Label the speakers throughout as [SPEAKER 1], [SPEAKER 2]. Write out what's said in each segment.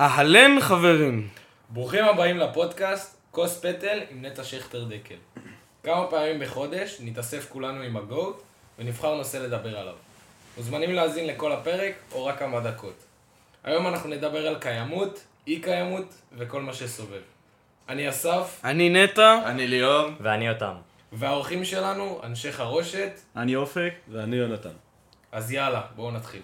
[SPEAKER 1] אהלן חברים.
[SPEAKER 2] ברוכים הבאים לפודקאסט כוס פטל עם נטע שכטר דקל. כמה פעמים בחודש נתאסף כולנו עם הגוט ונבחר נושא לדבר עליו. מוזמנים להאזין לכל הפרק או רק כמה דקות. היום אנחנו נדבר על קיימות, אי קיימות וכל מה שסובב. אני אסף,
[SPEAKER 1] אני נטע.
[SPEAKER 3] אני ליאור.
[SPEAKER 4] ואני אותם.
[SPEAKER 2] והאורחים שלנו, אנשי חרושת,
[SPEAKER 3] אני אופק.
[SPEAKER 5] ואני יונתן.
[SPEAKER 2] אז יאללה, בואו נתחיל.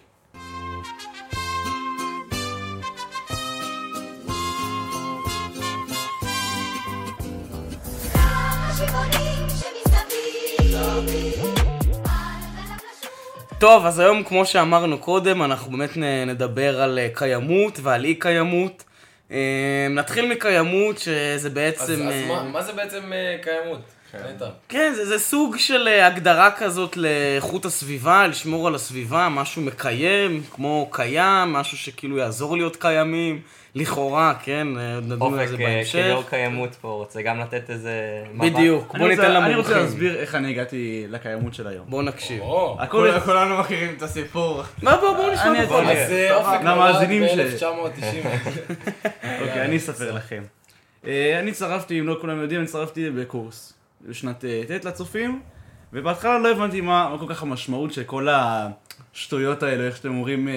[SPEAKER 1] טוב, אז היום כמו שאמרנו קודם, אנחנו באמת נדבר על אה, קיימות ועל אי קיימות. אה, נתחיל מקיימות, שזה
[SPEAKER 2] אז,
[SPEAKER 1] בעצם...
[SPEAKER 2] אז
[SPEAKER 1] אה,
[SPEAKER 2] מה, מה זה בעצם קיימות? נטע.
[SPEAKER 1] כן, זה, זה סוג של הגדרה כזאת לאיכות הסביבה, לשמור על הסביבה, משהו מקיים, כמו קיים, משהו שכאילו יעזור להיות קיימים, לכאורה, כן, אה, נדון על
[SPEAKER 4] אופק,
[SPEAKER 1] זה
[SPEAKER 4] אה,
[SPEAKER 1] בהמשך.
[SPEAKER 4] כליאור קיימות פה, רוצה גם לתת איזה... מבט?
[SPEAKER 1] בדיוק, בוא
[SPEAKER 3] אני
[SPEAKER 1] ניתן
[SPEAKER 3] רוצה- אני רוצה
[SPEAKER 1] למומחים.
[SPEAKER 3] להסביר איך אני הגעתי לקיימות של היום.
[SPEAKER 1] בוא נקשיב.
[SPEAKER 5] כולנו מכירים את הסיפור.
[SPEAKER 1] מה, בוא, בוא נשמע
[SPEAKER 3] אני
[SPEAKER 1] בכל
[SPEAKER 3] אתן-
[SPEAKER 1] זאת.
[SPEAKER 2] אז אה, אופק נולד
[SPEAKER 3] למאזינים ש-
[SPEAKER 2] ב-1990.
[SPEAKER 3] אוקיי, אני אספר לכם. אני הצטרפתי, אם לא כולם יודעים, אני הצטרפתי בקורס בשנת ט' לצופים, ובהתחלה לא הבנתי מה כל כך המשמעות של כל השטויות האלה, איך שאתם אומרים,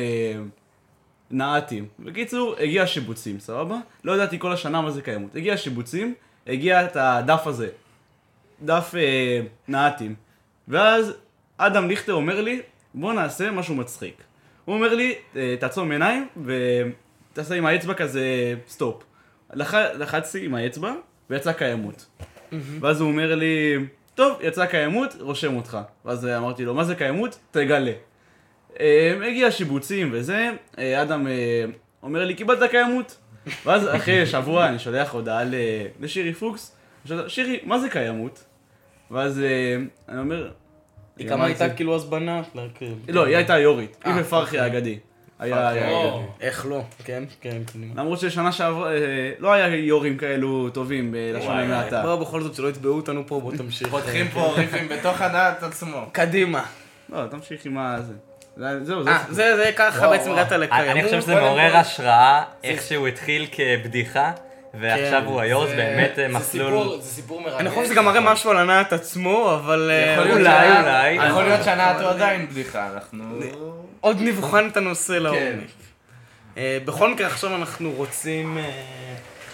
[SPEAKER 3] נעתים. בקיצור, הגיע השיבוצים, סבבה? לא ידעתי כל השנה מה זה קיימות. הגיע השיבוצים, הגיע את הדף הזה, דף אה, נעתים. ואז אדם ליכטר אומר לי, בוא נעשה משהו מצחיק. הוא אומר לי, "אה, תעצום עיניים ותעשה עם האצבע כזה סטופ. לח... לחצתי עם האצבע ויצא קיימות. ואז הוא אומר לי, טוב, יצא קיימות, רושם אותך. ואז אמרתי לו, מה זה קיימות? תגלה. אה, הגיע שיבוצים וזה, אה, אדם אה, אומר לי, קיבלת קיימות? ואז אחרי שבוע אני שולח הודעה ל- לשירי פוקס, שירי, מה זה קיימות? ואז אה, אני אומר...
[SPEAKER 1] היא
[SPEAKER 3] מה
[SPEAKER 1] כמה הייתה? כאילו אז בנות?
[SPEAKER 3] לא, היא הייתה יורית, היא
[SPEAKER 1] אה,
[SPEAKER 3] ופרחי האגדי. היה...
[SPEAKER 1] איך לא? כן, כן.
[SPEAKER 3] למרות ששנה שעברה, אה, לא היה יורים כאלו טובים בלשון המעטה.
[SPEAKER 1] בוא בכל זאת שלא יתבעו אותנו פה, בוא תמשיך.
[SPEAKER 5] פותחים פה ריפים בתוך הדעת עצמו.
[SPEAKER 1] קדימה.
[SPEAKER 3] לא, תמשיך עם ה... זה. זה- זהו, זה...
[SPEAKER 1] אה, זה ככה בעצם. הגעת לקיימות.
[SPEAKER 4] אני חושב שזה מעורר השראה, איך שהוא התחיל כבדיחה, ועכשיו
[SPEAKER 1] כן,
[SPEAKER 4] הוא היו"ר, זה באמת מסלול...
[SPEAKER 2] זה סיפור מרגש.
[SPEAKER 1] אני חושב שזה גם מראה משהו על הנעת עצמו, אבל אה,
[SPEAKER 4] אולי, אולי.
[SPEAKER 5] יכול להיות שהנעת הוא עדיין בדיחה, אנחנו...
[SPEAKER 1] עוד נבחן את הנושא
[SPEAKER 5] כן.
[SPEAKER 1] לעומק. אה, בכל מקרה עכשיו אנחנו רוצים,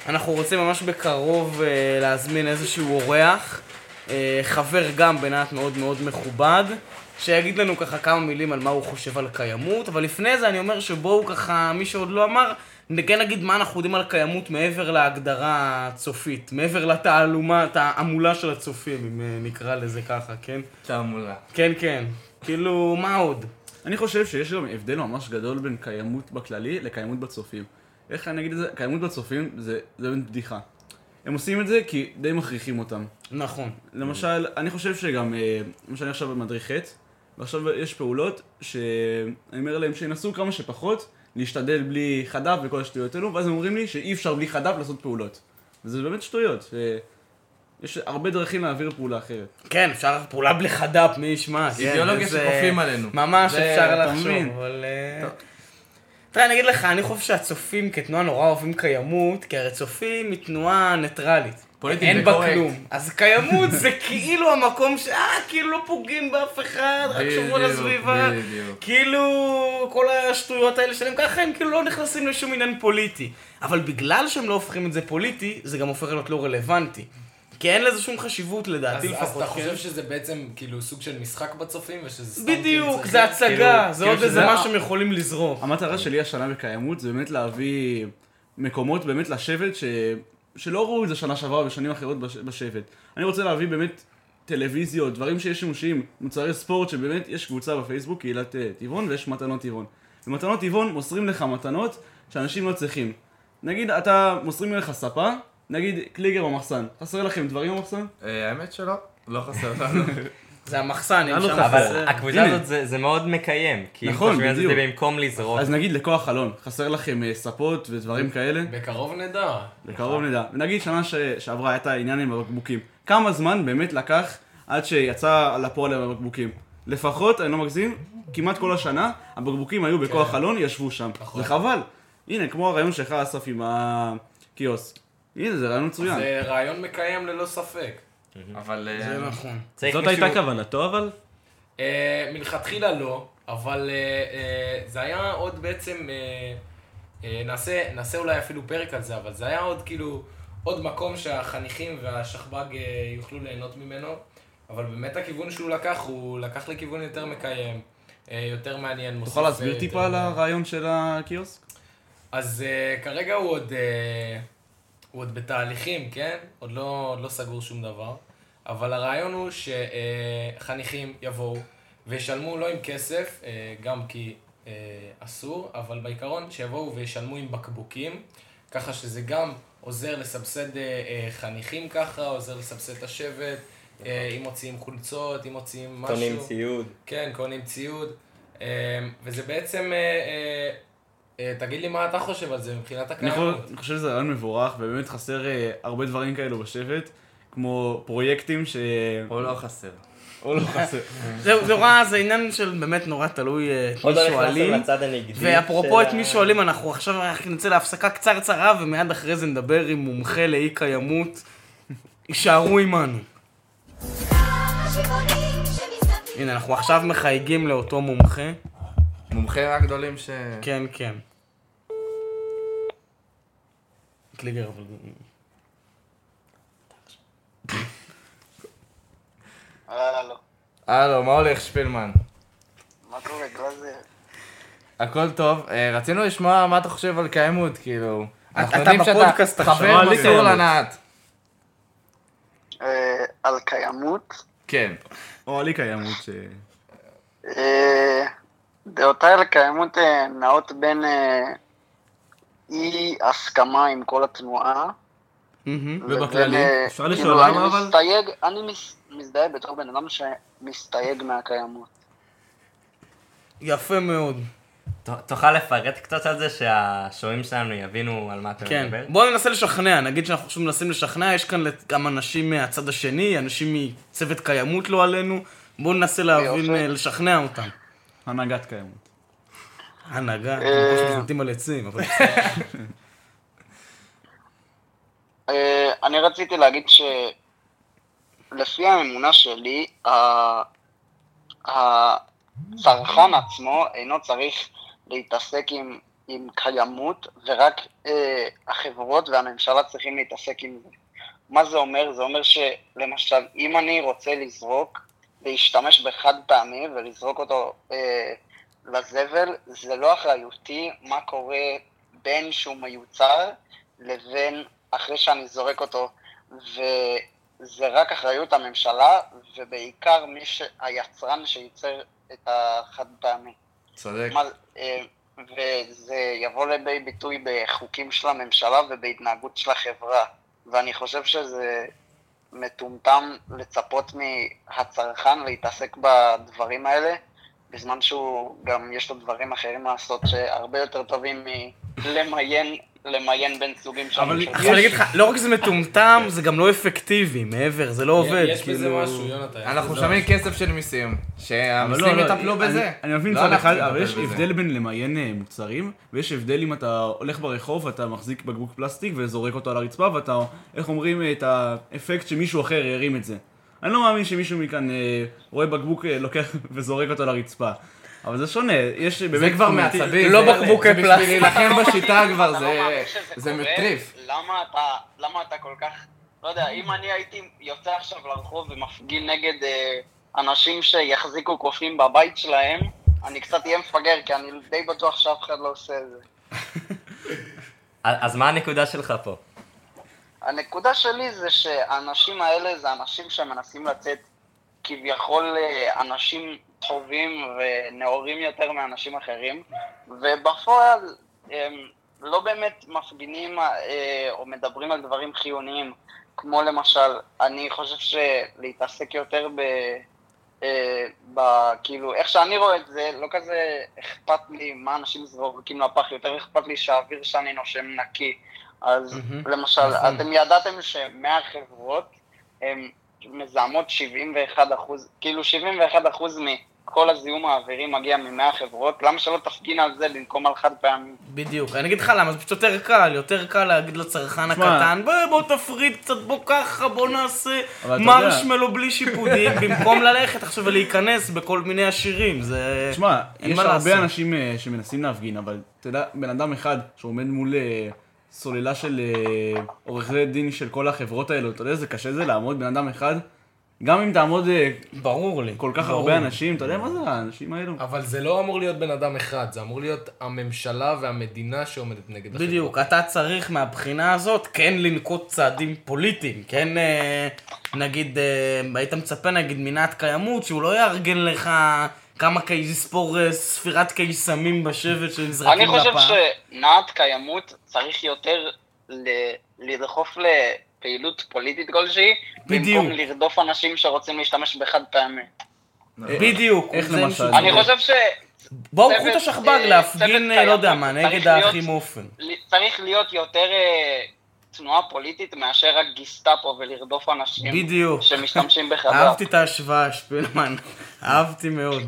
[SPEAKER 1] אנחנו רוצים ממש בקרוב להזמין איזשהו אורח, חבר גם בנעת מאוד מאוד מכובד, שיגיד לנו ככה כמה מילים על מה הוא חושב על קיימות, אבל לפני זה אני אומר שבואו ככה, מי שעוד לא אמר, כן נגיד מה אנחנו יודעים על קיימות מעבר להגדרה הצופית, מעבר לתעלומה, תעמולה של הצופים, אם אה, נקרא לזה ככה, כן?
[SPEAKER 5] תעמולה.
[SPEAKER 1] כן, כן. כאילו, מה עוד?
[SPEAKER 3] אני חושב שיש גם הבדל ממש גדול בין קיימות בכללי לקיימות בצופים. איך אני אגיד את זה? קיימות בצופים זה זה באמת בדיחה. הם עושים את זה כי די מכריחים אותם.
[SPEAKER 1] נכון.
[SPEAKER 3] למשל, אני חושב שגם, אה, למשל אני עכשיו במדריך ח' ועכשיו יש פעולות שאני אומר להם שינסו כמה שפחות להשתדל בלי חדף וכל השטויות האלו, ואז הם אומרים לי שאי אפשר בלי חדף לעשות פעולות. וזה באמת שטויות. ש- יש הרבה דרכים להעביר פעולה אחרת.
[SPEAKER 1] כן, אפשר פעולה בלי חד"פ, מי ישמע. כן,
[SPEAKER 5] אידיאולוגיה שכופים עלינו.
[SPEAKER 1] ממש אפשר לחשוב? אבל... אה, תראה, אני אגיד לך, אני חושב שהצופים כתנועה נורא אוהבים קיימות, כי הרי צופים היא תנועה ניטרלית.
[SPEAKER 5] פוליטית
[SPEAKER 1] אין בה. כלום. אז קיימות זה כאילו המקום ש... אה, כאילו לא פוגעים באף אחד, רק שמרו על הסביבה. כאילו, כל השטויות האלה שלהם ככה, הם כאילו לא נכנסים לשום עניין פוליטי. אבל בגלל שהם לא הופכים את זה פוליטי, זה גם הופך להיות לא רלוונטי. כי אין לזה שום חשיבות
[SPEAKER 2] אז
[SPEAKER 1] לדעתי
[SPEAKER 2] אז
[SPEAKER 1] לפחות.
[SPEAKER 2] אתה
[SPEAKER 1] כן?
[SPEAKER 2] חושב שזה בעצם כאילו סוג של משחק בצופים ושזה סתם כאילו
[SPEAKER 1] בדיוק, זה הצגה,
[SPEAKER 4] כאילו,
[SPEAKER 1] זה
[SPEAKER 3] כאילו
[SPEAKER 1] עוד איזה
[SPEAKER 3] שזה-
[SPEAKER 1] מה שהם יכולים לזרוק.
[SPEAKER 3] המטרה שלי השנה בקיימות זה באמת להביא מקומות באמת לשבת ש... שלא ראו את זה שנה שעברה ושנים אחרות בש... בשבט. אני רוצה להביא באמת טלוויזיות, דברים שיש שימושיים, מוצרי ספורט שבאמת יש קבוצה בפייסבוק, קהילת אה, טבעון ויש מתנות טבעון. במתנות טבעון מוסרים לך מתנות שאנשים לא צריכים. נגיד אתה מוסרים לך ספה, נגיד קליגר במחסן, חסר לכם דברים במחסן?
[SPEAKER 5] אה, האמת שלא, לא חסר לנו.
[SPEAKER 1] זה המחסן, אם שם...
[SPEAKER 3] חסר.
[SPEAKER 4] אבל. הקבוצה. הזאת זה זה מאוד מקיים, כי אם
[SPEAKER 3] נכון,
[SPEAKER 4] חושבים על זה
[SPEAKER 3] בדיוק.
[SPEAKER 4] במקום לזרוק.
[SPEAKER 3] אז נגיד לכוח חלון, חסר לכם אה, ספות ודברים כאלה?
[SPEAKER 2] בקרוב נדע.
[SPEAKER 3] בקרוב נדע. ונגיד שנה ש... שעברה הייתה עניין עם הבקבוקים. כמה זמן באמת לקח עד שיצא לפועל עם הבקבוקים? לפחות, אני לא מגזים, כמעט כל השנה, הבקבוקים היו בכוח
[SPEAKER 2] כן.
[SPEAKER 3] אלון, ישבו שם.
[SPEAKER 2] נכון.
[SPEAKER 3] זה חבל. הנה, כמו הרעיון שלך, אסף, עם הקיוסק. הנה, זה רעיון מצוין.
[SPEAKER 2] זה רעיון מקיים ללא ספק.
[SPEAKER 5] אבל... אה,
[SPEAKER 1] זה נכון.
[SPEAKER 4] צריך
[SPEAKER 3] זאת הייתה כוונתו, אבל?
[SPEAKER 2] אה, מלכתחילה לא, אבל אה, אה, זה היה עוד בעצם, אה, אה, נעשה, נעשה אולי אפילו פרק על זה, אבל זה היה עוד כאילו, עוד מקום שהחניכים והשכב"ג אה, יוכלו ליהנות ממנו, אבל באמת הכיוון שהוא לקח, הוא לקח לכיוון יותר מקיים, אה, יותר מעניין. מוסיף,
[SPEAKER 3] תוכל להסביר
[SPEAKER 2] אה,
[SPEAKER 3] טיפה על הרעיון של הקיוסק?
[SPEAKER 2] אז uh, כרגע הוא עוד, uh, הוא עוד בתהליכים, כן? עוד לא, עוד לא סגור שום דבר. אבל הרעיון הוא שחניכים יבואו וישלמו לא עם כסף, uh, גם כי uh, אסור, אבל בעיקרון שיבואו וישלמו עם בקבוקים, ככה שזה גם עוזר לסבסד uh, חניכים ככה, עוזר לסבסד את השבט, uh, אם מוציאים חולצות, אם מוציאים משהו.
[SPEAKER 4] קונים ציוד.
[SPEAKER 2] כן, קונים ציוד. אה, וזה בעצם, אה, אה, אה, תגיד לי מה אתה חושב על זה מבחינת הקיימות.
[SPEAKER 3] אני חושב שזה רעיון מבורך, ובאמת חסר אה, הרבה דברים כאלו בשבט, כמו פרויקטים ש...
[SPEAKER 5] הוא לא חסר.
[SPEAKER 3] או לא חסר.
[SPEAKER 1] זהו, זהו, רע, זה עניין של באמת נורא תלוי אה, את מי
[SPEAKER 4] לא נכנסנו
[SPEAKER 1] שואלים. ואפרופו את מי שואלים, אנחנו עכשיו נצא להפסקה קצרצרה, ומיד אחרי זה נדבר עם מומחה לאי קיימות. יישארו
[SPEAKER 6] שמסביב
[SPEAKER 1] הנה, אנחנו עכשיו מחייגים לאותו מומחה.
[SPEAKER 5] מומחי הגדולים ש...
[SPEAKER 1] כן, כן. קליגר, אבל...
[SPEAKER 7] הלו,
[SPEAKER 5] הלו, מה הולך שפילמן?
[SPEAKER 7] מה קורה, גלאזר?
[SPEAKER 5] הכל טוב, אה, רצינו לשמוע מה אתה חושב על קיימות, כאילו. אנחנו
[SPEAKER 1] אתה
[SPEAKER 5] יודעים שאתה
[SPEAKER 1] בפודקאסט עכשיו,
[SPEAKER 5] חבר
[SPEAKER 3] על
[SPEAKER 5] מסור
[SPEAKER 3] קיימות.
[SPEAKER 5] לנעת.
[SPEAKER 7] אה, על קיימות.
[SPEAKER 5] כן.
[SPEAKER 3] או על אי קיימות ש...
[SPEAKER 7] אה, דעותיי על קיימות נעות בין אי הסכמה עם כל התנועה.
[SPEAKER 3] ובכללי? אפשר לשאול
[SPEAKER 7] כאילו,
[SPEAKER 3] למה,
[SPEAKER 7] אני
[SPEAKER 3] אבל?
[SPEAKER 7] מסתייג, אני מזדהה בתור בן אדם שמסתייג מהקיימות.
[SPEAKER 1] יפה מאוד.
[SPEAKER 4] תוכל לפרט קצת על זה שהשומעים שלנו יבינו על מה אתה
[SPEAKER 1] כן.
[SPEAKER 4] מדבר?
[SPEAKER 1] בואו ננסה לשכנע, נגיד שאנחנו עכשיו מנסים לשכנע, יש כאן גם אנשים מהצד השני, אנשים מצוות קיימות לא עלינו. בואו ננסה להבין,
[SPEAKER 7] יופי.
[SPEAKER 1] אה, לשכנע אותם.
[SPEAKER 3] הנהגת קיימות.
[SPEAKER 1] הנהגה,
[SPEAKER 7] אה.
[SPEAKER 1] כמו שמזנתים על עצים, אבל.
[SPEAKER 7] אה, אני רציתי להגיד שלפי האמונה שלי, הצרכן עצמו אינו צריך להתעסק עם, עם קיימות, ורק אה, החברות והממשלה צריכים להתעסק עם זה. מה זה אומר? זה אומר שלמשל, אם אני רוצה לזרוק, להשתמש בחד פעמי ולזרוק אותו אה, לזבל, זה לא אחריותי מה קורה בין שהוא מיוצר לבין אחרי שאני זורק אותו, וזה רק אחריות הממשלה, ובעיקר מי ש... היצרן שייצר את החד פעמי.
[SPEAKER 5] צודק.
[SPEAKER 7] מה, אה, וזה יבוא לידי ביטוי בחוקים של הממשלה ובהתנהגות של החברה, ואני חושב שזה מטומטם לצפות מהצרכן להתעסק בדברים האלה, בזמן שהוא גם יש לו דברים אחרים לעשות שהרבה יותר טובים מלמיין למיין בין סוגים של
[SPEAKER 1] אבל. אני יכול להגיד לך, לא רק שזה מטומטם, זה גם לא אפקטיבי, מעבר, זה לא עובד,
[SPEAKER 2] יש בזה
[SPEAKER 1] כאילו...
[SPEAKER 2] משהו, יונתן.
[SPEAKER 5] אנחנו משלמים כסף של מיסים.
[SPEAKER 3] אבל
[SPEAKER 5] שהמיסים
[SPEAKER 3] לא, לא,
[SPEAKER 5] יטפלו בזה.
[SPEAKER 3] אני מבין
[SPEAKER 5] לא אנחנו
[SPEAKER 3] אחד, אבל יש. הבדל בין למיין אה, מוצרים, ויש הבדל אם אתה הולך ברחוב ואתה מחזיק בקבוק פלסטיק וזורק אותו על הרצפה, ואתה, איך אומרים, אה, את האפקט שמישהו אחר ירים את זה. אני לא מאמין שמישהו מכאן אה, רואה בקבוק, אה, לוקח וזורק אותו לרצפה. אבל זה שונה, יש באמת...
[SPEAKER 5] זה כבר מעצבים.
[SPEAKER 1] לא
[SPEAKER 5] זה-
[SPEAKER 1] בקבוקי
[SPEAKER 5] זה בשביל
[SPEAKER 1] פלסטיק.
[SPEAKER 5] להילחם בשיטה כבר,
[SPEAKER 7] אתה לא
[SPEAKER 5] זה-
[SPEAKER 7] מאמין שזה
[SPEAKER 5] זה
[SPEAKER 7] קורה?
[SPEAKER 5] מטריף.
[SPEAKER 7] למה אתה, למה אתה כל כך, לא יודע, אם אני הייתי יוצא עכשיו לרחוב ומפגין נגד אה, אנשים שיחזיקו קופים בבית שלהם, אני קצת אהיה מפגר, כי אני די בטוח שאף אחד לא עושה את זה.
[SPEAKER 4] אז מה הנקודה שלך פה?
[SPEAKER 7] הנקודה שלי זה שהאנשים האלה זה אנשים שמנסים לצאת כביכול אה, אנשים טובים ונאורים יותר מאנשים אחרים, ובפועל הם לא באמת מפגינים אה, או מדברים על דברים חיוניים, כמו למשל, אני חושב שלהתעסק יותר ב... אה, ב... כאילו, איך שאני רואה את זה, לא כזה אכפת לי מה אנשים זורקים לפח, יותר אכפת לי שהאוויר שאני נושם נקי. אז
[SPEAKER 1] מהמם.
[SPEAKER 7] למשל,
[SPEAKER 1] נכון.
[SPEAKER 7] אתם ידעתם שמהחברות הן מזהמות 71 אחוז, כאילו 71 אחוז כל הזיהום האווירי מגיע ממאה חברות, למה שלא תפגין על זה במקום על חד פעמי?
[SPEAKER 1] בדיוק, אני אגיד לך למה, זה פשוט יותר קל, יותר קל להגיד לצרכן הקטן, בוא, בוא תפריד קצת, בוא ככה, בוא נעשה מרשמלו בלי שיפודים, במקום ללכת עכשיו ולהיכנס בכל מיני עשירים, זה...
[SPEAKER 3] תשמע, יש הרבה
[SPEAKER 1] לעשות.
[SPEAKER 3] אנשים אה, שמנסים להפגין, אבל אתה יודע, בן אדם אחד שעומד מול אה, סוללה של אה, עורכי דין של כל החברות האלו, אתה יודע איזה קשה זה לעמוד בן אדם אחד? גם אם תעמוד אה,
[SPEAKER 1] ברור לי.
[SPEAKER 3] כל כך
[SPEAKER 1] ברור
[SPEAKER 3] הרבה
[SPEAKER 1] לי.
[SPEAKER 3] אנשים, אתה יודע מה זה האנשים האלו?
[SPEAKER 2] אבל זה לא אמור להיות בן אדם אחד, זה אמור להיות הממשלה והמדינה שעומדת נגד החברה.
[SPEAKER 1] בדיוק, אתה צריך מהבחינה הזאת כן לנקוט צעדים פוליטיים, כן אה, נגיד, אה, היית מצפה נגיד מנעת קיימות שהוא לא יארגן לך כמה קי... יספור אה, ספירת קיסמים בשבט שנזרקים
[SPEAKER 7] אני חושב. שנעת קיימות צריך יותר ל- לדחוף לפעילות פוליטית כלשהי,
[SPEAKER 1] בדיוק.
[SPEAKER 7] במקום לרדוף אנשים שרוצים להשתמש בחד פעמי.
[SPEAKER 1] בדיוק,
[SPEAKER 3] איך למשל?
[SPEAKER 7] אני חושב ש...
[SPEAKER 1] בואו קחו את השכפ"ג
[SPEAKER 7] אה,
[SPEAKER 1] להפגין, אה, לא יודע מה, נגד
[SPEAKER 7] צריך
[SPEAKER 1] האחים
[SPEAKER 7] להיות-
[SPEAKER 1] אופן.
[SPEAKER 7] צריך להיות יותר אה, תנועה פוליטית מאשר רק גיסטאפו ולרדוף אנשים
[SPEAKER 1] בדיוק.
[SPEAKER 7] שמשתמשים בחדר.
[SPEAKER 1] אהבתי את ההשוואה, שפילמן, אהבתי מאוד.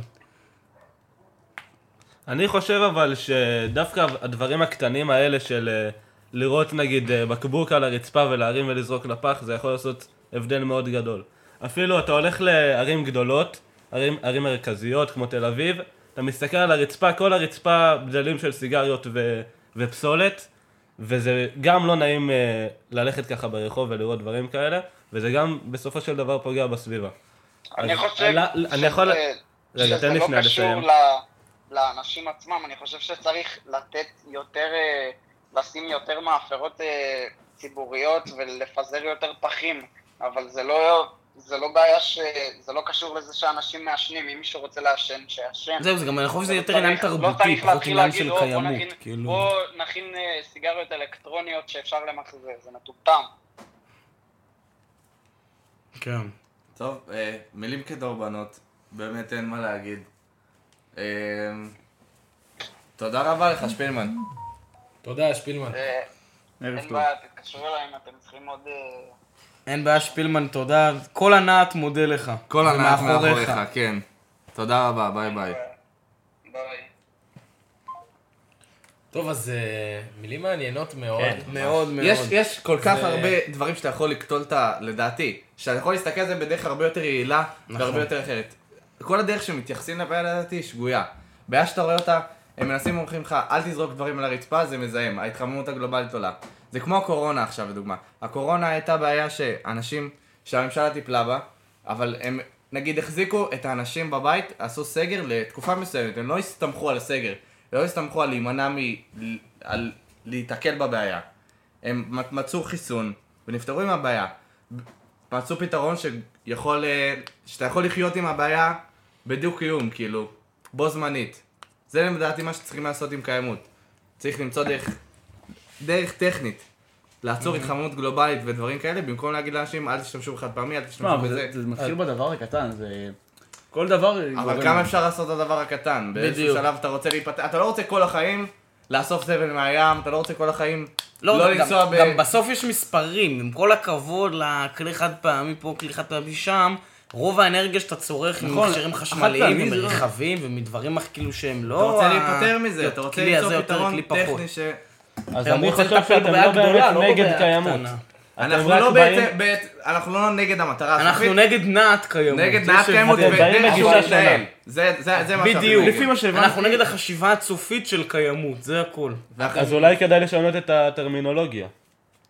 [SPEAKER 8] אני חושב אבל שדווקא הדברים הקטנים האלה של אה, לראות נגיד אה, בקבוק על הרצפה ולהרים ולזרוק לפח, זה יכול לעשות הבדל מאוד גדול. אפילו אתה הולך לערים גדולות, ערים, ערים מרכזיות כמו תל אביב, אתה מסתכל על הרצפה, כל הרצפה בדלים של סיגריות ו, ופסולת, וזה גם לא נעים אה, ללכת ככה ברחוב ולראות דברים כאלה, וזה גם בסופו של דבר פוגע בסביבה.
[SPEAKER 7] אני חושב
[SPEAKER 8] אני- אני יכול-
[SPEAKER 7] שזה-
[SPEAKER 8] רגע,
[SPEAKER 7] שזה לא קשור
[SPEAKER 8] לסיים.
[SPEAKER 7] ל- לאנשים עצמם, אני חושב שצריך לתת יותר, אה, לשים יותר מאפרות אה, ציבוריות ולפזר יותר פחים, אבל זה לא, זה לא בעיה ש... זה לא קשור לזה שאנשים מעשנים, אם מישהו רוצה לעשן, שיעשן.
[SPEAKER 1] זהו, זה גם, אני חושב שזה
[SPEAKER 7] לא
[SPEAKER 1] יותר עניין
[SPEAKER 7] לא
[SPEAKER 1] תרבותי, פחות עניין של
[SPEAKER 7] "או, בוא
[SPEAKER 1] קיימות, כאילו.
[SPEAKER 7] בוא נכין אה, סיגריות אלקטרוניות שאפשר למחזר, זה מטומטם.
[SPEAKER 1] כן.
[SPEAKER 5] טוב, מילים כדורבנות, באמת אין מה להגיד. אה, תודה רבה לך, שפילמן.
[SPEAKER 2] תודה, שפילמן.
[SPEAKER 7] אה,
[SPEAKER 3] ערב
[SPEAKER 7] אין
[SPEAKER 3] טוב.
[SPEAKER 7] בעיה, תתקשרו אליי אם אתם צריכים עוד... אה,
[SPEAKER 1] אין בעיה, שפילמן, תודה. כל הנעת מודה לך.
[SPEAKER 5] כל הנעת. מאחוריך, כן. תודה רבה, ביי ביי.
[SPEAKER 7] ביי.
[SPEAKER 2] טוב, אז אה, מילים מעניינות מאוד.
[SPEAKER 4] כן.
[SPEAKER 1] מאוד מאוד.
[SPEAKER 5] יש, יש כל כך
[SPEAKER 2] זה-
[SPEAKER 5] הרבה דברים שאתה יכול לקטול את ה... לדעתי, שאתה יכול להסתכל על זה בדרך הרבה יותר יעילה
[SPEAKER 1] נכון.
[SPEAKER 5] והרבה יותר אחרת. כל הדרך שמתייחסים לבעיה לדעתי היא שגויה. בעיה שאתה רואה אותה, הם מנסים ואומרים לך, אל תזרוק דברים על הרצפה, זה מזהם, ההתחממות הגלובלית עולה. זה כמו הקורונה עכשיו, לדוגמה. הקורונה הייתה בעיה שאנשים, שהממשלה טיפלה בה, אבל הם, נגיד, החזיקו את האנשים בבית, עשו סגר לתקופה מסוימת, הם לא הסתמכו על הסגר, הם לא הסתמכו על להימנע מ... על להיתקל בבעיה. הם מצאו חיסון ונפטרו עם הבעיה. מצאו פתרון שיכול, אה, שאתה יכול לחיות עם הבעיה בדו-קיום, כאילו, בו זמנית. זה לדעתי מה שצריכים לעשות עם קיימות. צריך למצוא דרך, דרך טכנית. לעצור התחממות גלובלית ודברים כאלה, במקום להגיד לאנשים אל תשתמשו בחד פעמי, אל תשתמשו בזה.
[SPEAKER 3] זה זה מתחיל בדבר הקטן, זה... כל דבר...
[SPEAKER 5] אבל כמה אפשר לעשות את הדבר הקטן? באיזשהו
[SPEAKER 1] בדיוק.
[SPEAKER 5] שלב אתה רוצה להיפטר, אתה לא רוצה כל החיים לאסוף זבל מהים, אתה לא רוצה כל החיים
[SPEAKER 1] לא,
[SPEAKER 5] לא
[SPEAKER 1] גם,
[SPEAKER 5] לנסוע ב...
[SPEAKER 1] גם בסוף יש מספרים, עם כל הכבוד לכלי חד פעמי פה, כלי חד פעמי שם, רוב האנרגיה שאתה צורך
[SPEAKER 3] נכון,
[SPEAKER 1] ממכשירים חשמליים
[SPEAKER 3] זה לא-
[SPEAKER 1] ומרכבים ומדברים אך- כאילו שהם לא...
[SPEAKER 5] אתה רוצה להיפטר מזה, אתה רוצה למצוא
[SPEAKER 1] יותר,
[SPEAKER 5] פתרון. טכני ש...
[SPEAKER 8] אז אני חושב שאתם לא באמת
[SPEAKER 1] לא
[SPEAKER 8] נגד קיימות.
[SPEAKER 5] אנחנו לא בעצם, אנחנו לא נגד המטרה הסופית.
[SPEAKER 1] אנחנו נגד נעת קיימות.
[SPEAKER 5] נגד נעת קיימות ודרך
[SPEAKER 8] בגישה
[SPEAKER 5] שהוא. מתנהל. זה זה- זה מה שאנחנו
[SPEAKER 1] בדיוק.
[SPEAKER 5] נגד.
[SPEAKER 3] לפי מה שהבנתי-
[SPEAKER 1] אנחנו נגד החשיבה הצופית של קיימות, זה הכל.
[SPEAKER 8] אז אולי כדאי לשנות את הטרמינולוגיה.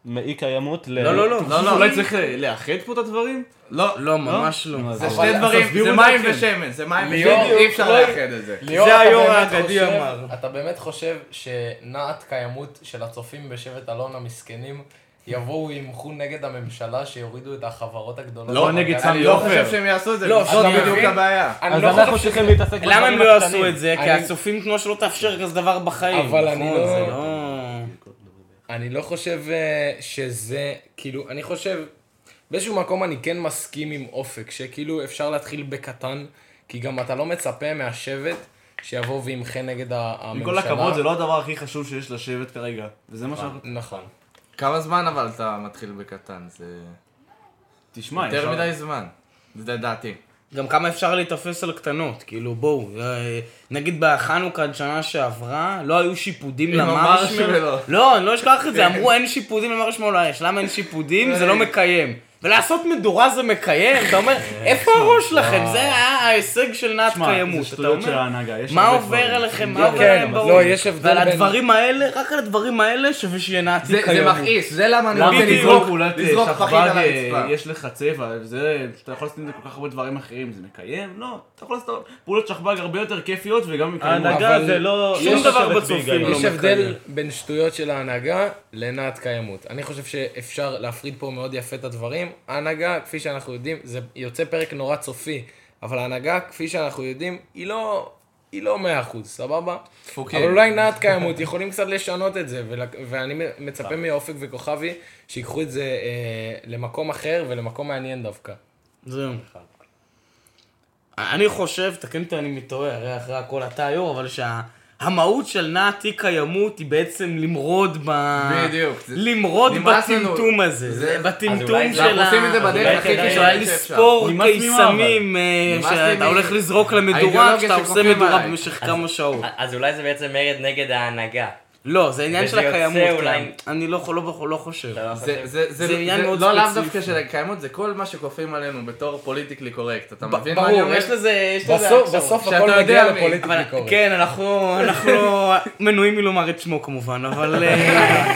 [SPEAKER 8] מאי קיימות ל...
[SPEAKER 1] לא, לא, לא.
[SPEAKER 5] לא, לא.
[SPEAKER 3] אולי צריך לאחד פה את הדברים?
[SPEAKER 5] לא,
[SPEAKER 1] לא, ממש לא.
[SPEAKER 5] זה
[SPEAKER 3] אבל-
[SPEAKER 5] שני דברים, זה מים. ושמן, זה מים ושמן, אי אפשר
[SPEAKER 2] לא-
[SPEAKER 5] לאחד את זה.
[SPEAKER 2] ליאור,
[SPEAKER 1] זה
[SPEAKER 2] אתה
[SPEAKER 1] היו"ר
[SPEAKER 2] באמת
[SPEAKER 1] האגדי אמר.
[SPEAKER 2] אתה באמת חושב שנעת קיימות של הצופים בשבט אלון המסכנים יבואו וימחו נגד הממשלה שיורידו את החברות הגדולות?
[SPEAKER 3] לא נגד
[SPEAKER 2] במעגל?
[SPEAKER 5] אני לא
[SPEAKER 3] עופר.
[SPEAKER 5] חושב שהם יעשו את זה,
[SPEAKER 1] לא,
[SPEAKER 5] זאת בדיוק? הבעיה.
[SPEAKER 8] אז
[SPEAKER 2] לא
[SPEAKER 8] אנחנו צריכים להתעסק
[SPEAKER 1] למה הם
[SPEAKER 8] בדברים
[SPEAKER 1] לא יעשו. את זה? כי הצופים תנועה שלא תאפשר כזה דבר בחיים.
[SPEAKER 2] אבל אני
[SPEAKER 1] נכון,
[SPEAKER 2] לא-
[SPEAKER 1] לא...
[SPEAKER 2] אני לא חושב אה, שזה, כאילו, אני חושב, באיזשהו מקום אני כן מסכים עם אופק, שכאילו אפשר להתחיל בקטן, כי גם אתה לא מצפה מהשבט שיבוא וימחה נגד הממשלה.
[SPEAKER 3] עם כל הכבוד, זה לא הדבר הכי חשוב שיש לשבט כרגע. וזה מה שאנחנו...
[SPEAKER 2] נכון.
[SPEAKER 5] כמה זמן אבל אתה מתחיל בקטן? זה
[SPEAKER 3] תשמע,
[SPEAKER 5] יותר
[SPEAKER 3] ישר-
[SPEAKER 5] מדי זמן. זה לדעתי.
[SPEAKER 1] גם כמה אפשר להיתפס על קטנות, כאילו בואו, אה, נגיד בחנוכה שנה שעברה, לא היו שיפודים למרשמלו. לא, אני לא אשכח את זה, אמרו אין שיפודים למרשמלו האש, למה אין שיפודים? זה לא מקיים. ולעשות מדורה זה מקיים, אתה אומר, איפה הראש שלכם? זה ההישג של נעת
[SPEAKER 3] שמע,
[SPEAKER 1] קיימות,
[SPEAKER 3] זה
[SPEAKER 1] אתה
[SPEAKER 3] שטויות של
[SPEAKER 1] אומר,
[SPEAKER 3] ההנהגה, יש
[SPEAKER 1] מה עובר
[SPEAKER 3] דברים.
[SPEAKER 1] עליכם, מה
[SPEAKER 2] כן,
[SPEAKER 1] עובר עליהם בראש?
[SPEAKER 2] לא, יש הבדל
[SPEAKER 1] ועל הדברים האלה, רק על הדברים האלה שווה שיהיה נעת קיימות.
[SPEAKER 5] זה מכעיס, זה למה אני רוצה. לזרוק לזרוק
[SPEAKER 3] שכב"ג
[SPEAKER 5] פחית על
[SPEAKER 3] אה,
[SPEAKER 5] הרצפה.
[SPEAKER 3] יש לך צבע, זה, שאתה יכול לעשות עם זה כל כך הרבה דברים אחרים, זה מקיים? לא, אתה יכול לעשות פעולות שכב"ג הרבה יותר כיפיות וגם מקיימות.
[SPEAKER 8] ההנהגה
[SPEAKER 2] אבל
[SPEAKER 8] זה לא...
[SPEAKER 1] שום
[SPEAKER 8] לא
[SPEAKER 1] דבר בצופים. לא
[SPEAKER 2] יש הבדל
[SPEAKER 1] מקיים.
[SPEAKER 2] בין שטויות של ההנהגה לנעת קיימות. אני חושב שאפשר להפריד פה מאוד יפה את הדברים. ההנהגה, כפי שאנחנו יודעים, זה יוצא פרק נורא צופי, אבל ההנהגה, כפי שאנחנו יודעים, היא לא... היא לא מאה אחוז, סבבה?
[SPEAKER 5] דפוקים.
[SPEAKER 2] אבל אולי נעת קיימות יכולים קצת לשנות את זה, ול- ואני מצפה מאופק וכוכבי שיקחו את זה אה, למקום אחר ולמקום מעניין דווקא.
[SPEAKER 1] זהו. אני חושב, תקן אותי אני מתעורר, הרי אחרי הכל אתה היו"ר, אבל שהמהות של נעת אי קיימות היא בעצם למרוד ב...
[SPEAKER 5] בדיוק.
[SPEAKER 1] למרוד. בטמטום הזה.
[SPEAKER 5] זה-
[SPEAKER 1] בטמטום
[SPEAKER 4] אולי-
[SPEAKER 1] של
[SPEAKER 5] אנחנו
[SPEAKER 1] ה...
[SPEAKER 5] עושים את זה בדרך
[SPEAKER 4] אולי
[SPEAKER 5] הכי
[SPEAKER 4] כדאי
[SPEAKER 5] קיצונית שאפשר.
[SPEAKER 1] לספור
[SPEAKER 3] נמאס ממה,
[SPEAKER 1] קיסמים, אה, שאתה הולך לזרוק למדורה כשאתה עושה מדורה. במשך כמה שעות.
[SPEAKER 4] אז אולי זה בעצם מרד נגד ההנהגה.
[SPEAKER 1] לא, זה עניין של הקיימות.
[SPEAKER 4] אולי-
[SPEAKER 1] כן. אני לא לא- לא חושב.
[SPEAKER 4] לא
[SPEAKER 5] זה,
[SPEAKER 4] חושב?
[SPEAKER 5] זה, זה,
[SPEAKER 1] זה עניין
[SPEAKER 5] זה
[SPEAKER 1] מאוד
[SPEAKER 5] לא לאו
[SPEAKER 1] ספציפי.
[SPEAKER 5] דווקא של הקיימות, זה כל מה שכופים עלינו בתור פוליטיקלי קורקט. אתה
[SPEAKER 1] ב-
[SPEAKER 5] מבין מה אני
[SPEAKER 1] ברור,
[SPEAKER 5] אומר?
[SPEAKER 1] יש לזה יש לזה
[SPEAKER 2] בסוף,
[SPEAKER 1] הקשרות.
[SPEAKER 2] בסוף הכל מגיע. לפוליטיקלי קורקט.
[SPEAKER 1] כן, אנחנו, אנחנו מנועים מלומר את שמו כמובן, אבל אה,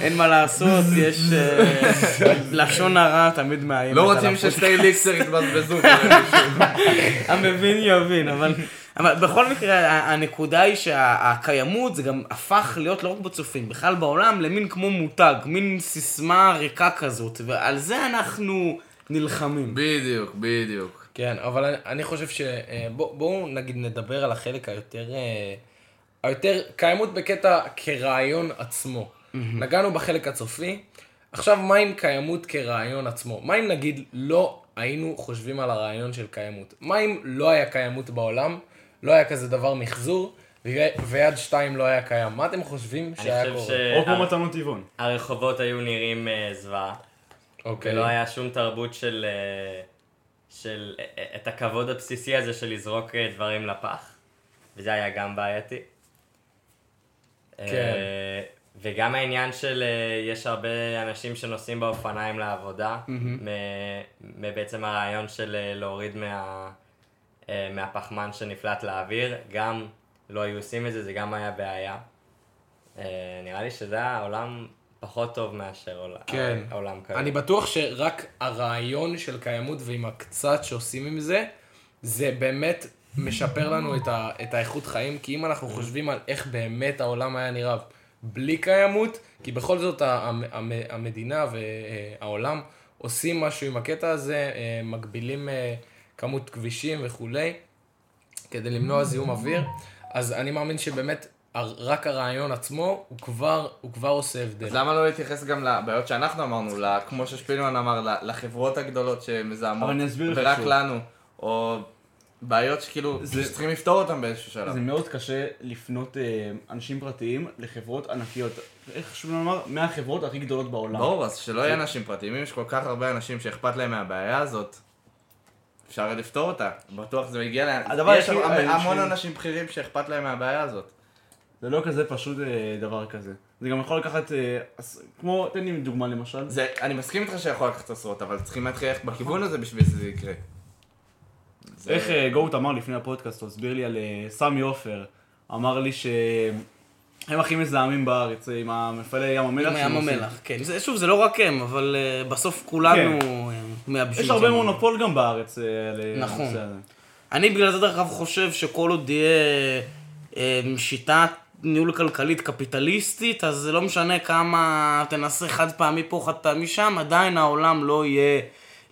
[SPEAKER 1] אין מה לעשות, יש אה, לשון הרע תמיד מאיימת.
[SPEAKER 5] לא רוצים. ששתי ליקסר יתבזבזו.
[SPEAKER 1] המבין יבין, אבל, אבל בכל מקרה, ה- הנקודה היא שהקיימות זה גם הפך להיות לא רק בצופים, בכלל בעולם, למין כמו מותג, מין סיסמה ריקה כזאת, ועל זה אנחנו נלחמים.
[SPEAKER 5] בדיוק, בדיוק.
[SPEAKER 2] כן, אבל אני, אני חושב ש... אה, בוא, בואו נגיד נדבר על החלק היותר... אה, היותר קיימות בקטע כרעיון עצמו. נגענו בחלק הצופי, עכשיו מה עם קיימות כרעיון עצמו? מה אם נגיד לא היינו חושבים על הרעיון של קיימות? מה אם לא היה קיימות בעולם, לא היה כזה דבר מחזור, ויד שתיים לא היה קיים? מה אתם חושבים
[SPEAKER 4] אני
[SPEAKER 2] שהיה קורה?
[SPEAKER 3] או כמו מתנות טבעון.
[SPEAKER 4] הרחובות היו נראים אה, זוועה.
[SPEAKER 2] אוקיי.
[SPEAKER 4] ולא היה שום תרבות של, אה, של אה, את הכבוד הבסיסי הזה של לזרוק דברים לפח. וזה היה גם בעייתי.
[SPEAKER 2] כן.
[SPEAKER 4] וגם העניין של, יש הרבה אנשים שנוסעים באופניים לעבודה, מ- מבעצם הרעיון של להוריד מה, מהפחמן שנפלט לאוויר, גם לא היו עושים את זה, זה גם היה בעיה. אה, נראה לי שזה העולם פחות טוב מאשר עול-
[SPEAKER 2] כן.
[SPEAKER 4] העולם כיום.
[SPEAKER 2] אני בטוח שרק הרעיון של קיימות ועם הקצת שעושים עם זה, זה באמת משפר לנו את, ה, את האיכות חיים, כי אם אנחנו חושבים על איך באמת העולם היה נראה בלי קיימות, כי בכל זאת ה- המ- המ- המדינה והעולם עושים משהו עם הקטע הזה, אה, מגבילים אה, כמות כבישים וכולי, כדי למנוע זיהום אוויר, אז אני מאמין שבאמת רק הרעיון עצמו, הוא כבר, הוא כבר עושה הבדל.
[SPEAKER 5] אז למה לא להתייחס גם לבעיות שאנחנו אמרנו, ל- כמו ששפילמן אמר, לחברות הגדולות שמזהמות,
[SPEAKER 3] אבל אני אסביר לך
[SPEAKER 5] ורק
[SPEAKER 3] שוב.
[SPEAKER 5] לנו, או בעיות שכאילו,
[SPEAKER 3] זה-
[SPEAKER 5] שצריכים לפתור אותן באיזשהו שלב.
[SPEAKER 3] זה מאוד קשה לפנות אה, אנשים פרטיים לחברות ענקיות. איך חשוב לומר? מהחברות הכי גדולות בעולם.
[SPEAKER 5] ברור, אז שלא יהיה אנשים פרטיים, אם יש כל כך הרבה אנשים שאכפת להם מהבעיה הזאת, אפשר לפתור אותה, בטוח זה מגיע להם,
[SPEAKER 3] הדבר
[SPEAKER 5] יש
[SPEAKER 3] היחיד-
[SPEAKER 5] המון אנשים בכירים שאכפת להם מהבעיה הזאת.
[SPEAKER 3] זה לא כזה פשוט אה, דבר כזה. זה גם יכול לקחת, אה, כמו, תן לי דוגמה למשל.
[SPEAKER 5] זה, אני מסכים איתך שיכול לקחת עשרות, אבל צריכים להתחיל ללכת בכיוון הזה בשביל שזה יקרה. זה-
[SPEAKER 3] איך אה, גוט אמר לפני הפודקאסט, הוא הסביר לי על סמי עופר, אמר לי שהם הכי מזהמים בארץ, אה, עם המפעלי ים המלח.
[SPEAKER 1] עם ים. המלח, כן. זה- שוב, זה לא רק הם, אבל אה, בסוף כולנו אה, מייבשים.
[SPEAKER 3] יש הרבה. מונופול גם בארץ על
[SPEAKER 1] נכון.
[SPEAKER 3] הנושא הזה.
[SPEAKER 1] אני בגלל זה דרך אגב חושב שכל עוד יהיה אה, שיטת ניהול כלכלית קפיטליסטית, אז זה לא משנה כמה תנסה חד פעמי פה, חד פעמי שם, עדיין העולם לא יהיה,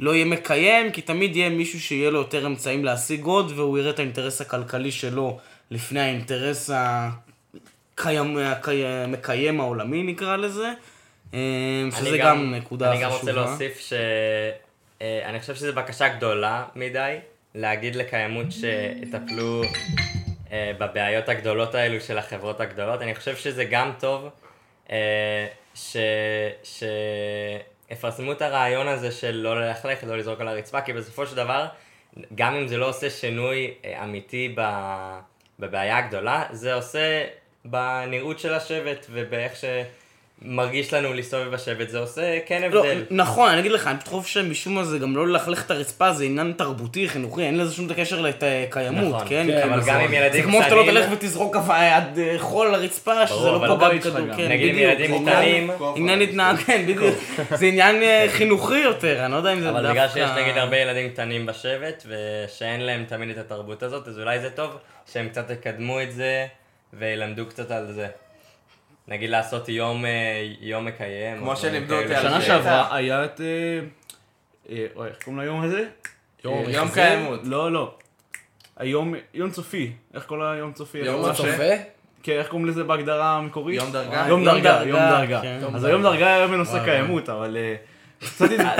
[SPEAKER 1] לא יהיה מקיים, כי תמיד יהיה מישהו שיהיה לו יותר אמצעים להשיג עוד, והוא יראה את האינטרס הכלכלי שלו לפני האינטרס הקיים, הקי- המקיים העולמי נקרא לזה, אה, שזה
[SPEAKER 4] אני
[SPEAKER 1] גם נקודה
[SPEAKER 4] אני
[SPEAKER 1] חשובה.
[SPEAKER 4] גם רוצה להוסיף ש... אה, אני חושב שזו בקשה גדולה מדי, להגיד לקיימות שיטפלו אה, בבעיות הגדולות האלו של החברות הגדולות. אני חושב שזה גם טוב אה, ש... שיפרסמו את הרעיון הזה של לא ללכלך, לא לזרוק על הרצפה, כי בסופו של דבר גם אם זה לא עושה שינוי אמיתי ב- בבעיה הגדולה, זה עושה בנראות של השבט ובאיך שמרגיש לנו להסתובב בשבט, זה עושה כן
[SPEAKER 1] לא,
[SPEAKER 4] הבדל.
[SPEAKER 1] נכון, אני אגיד לך, אני פשוט חושב שמשום מה זה גם לא ללכלך את הרצפה, זה עניין תרבותי, חינוכי, אין לזה שום קשר לקיימות,
[SPEAKER 4] נכון,
[SPEAKER 1] כן?
[SPEAKER 4] כן,
[SPEAKER 1] כאילו,
[SPEAKER 4] אבל
[SPEAKER 1] זה-
[SPEAKER 4] גם עם ילדים
[SPEAKER 1] זה כמו שאתה לא
[SPEAKER 4] קטנים-
[SPEAKER 1] תלך ותזרוק עד אה, חול על הרצפה, שזה לא
[SPEAKER 3] בבית שלך
[SPEAKER 1] בכדור. כן,
[SPEAKER 4] נגיד עם. ילדים קטנים,
[SPEAKER 1] עניין התנהג, כן, בדיוק. זה עניין אה, חינוכי יותר, אני לא יודע אם זה דווקא...
[SPEAKER 4] אבל בגלל שיש נגיד הרבה ילדים קטנים בשבט, ושאין להם תמיד את התרבות הזאת, אז אולי זה טוב שהם קצת יקדמו את זה, וילמדו קצת על זה. נגיד לעשות יום, אה, יום מקיים.
[SPEAKER 5] כמו שלימדו אותי. על
[SPEAKER 3] שנה
[SPEAKER 5] זה.
[SPEAKER 3] שעברה היה את... אה, אה, אוי, איך קוראים ליום הזה?
[SPEAKER 2] יום
[SPEAKER 3] אה?
[SPEAKER 5] קיימות.
[SPEAKER 3] לא, לא. היום, יום צופי. איך כל היום צופי?
[SPEAKER 2] יום הצופה?
[SPEAKER 3] ש- כן, איך קוראים לזה בהגדרה המקורית?
[SPEAKER 5] יום דרגה.
[SPEAKER 3] יום דרגה, יום דרגה.
[SPEAKER 1] כן.
[SPEAKER 3] אז היום דרגה היה בנושא קיימות, אבל... אה,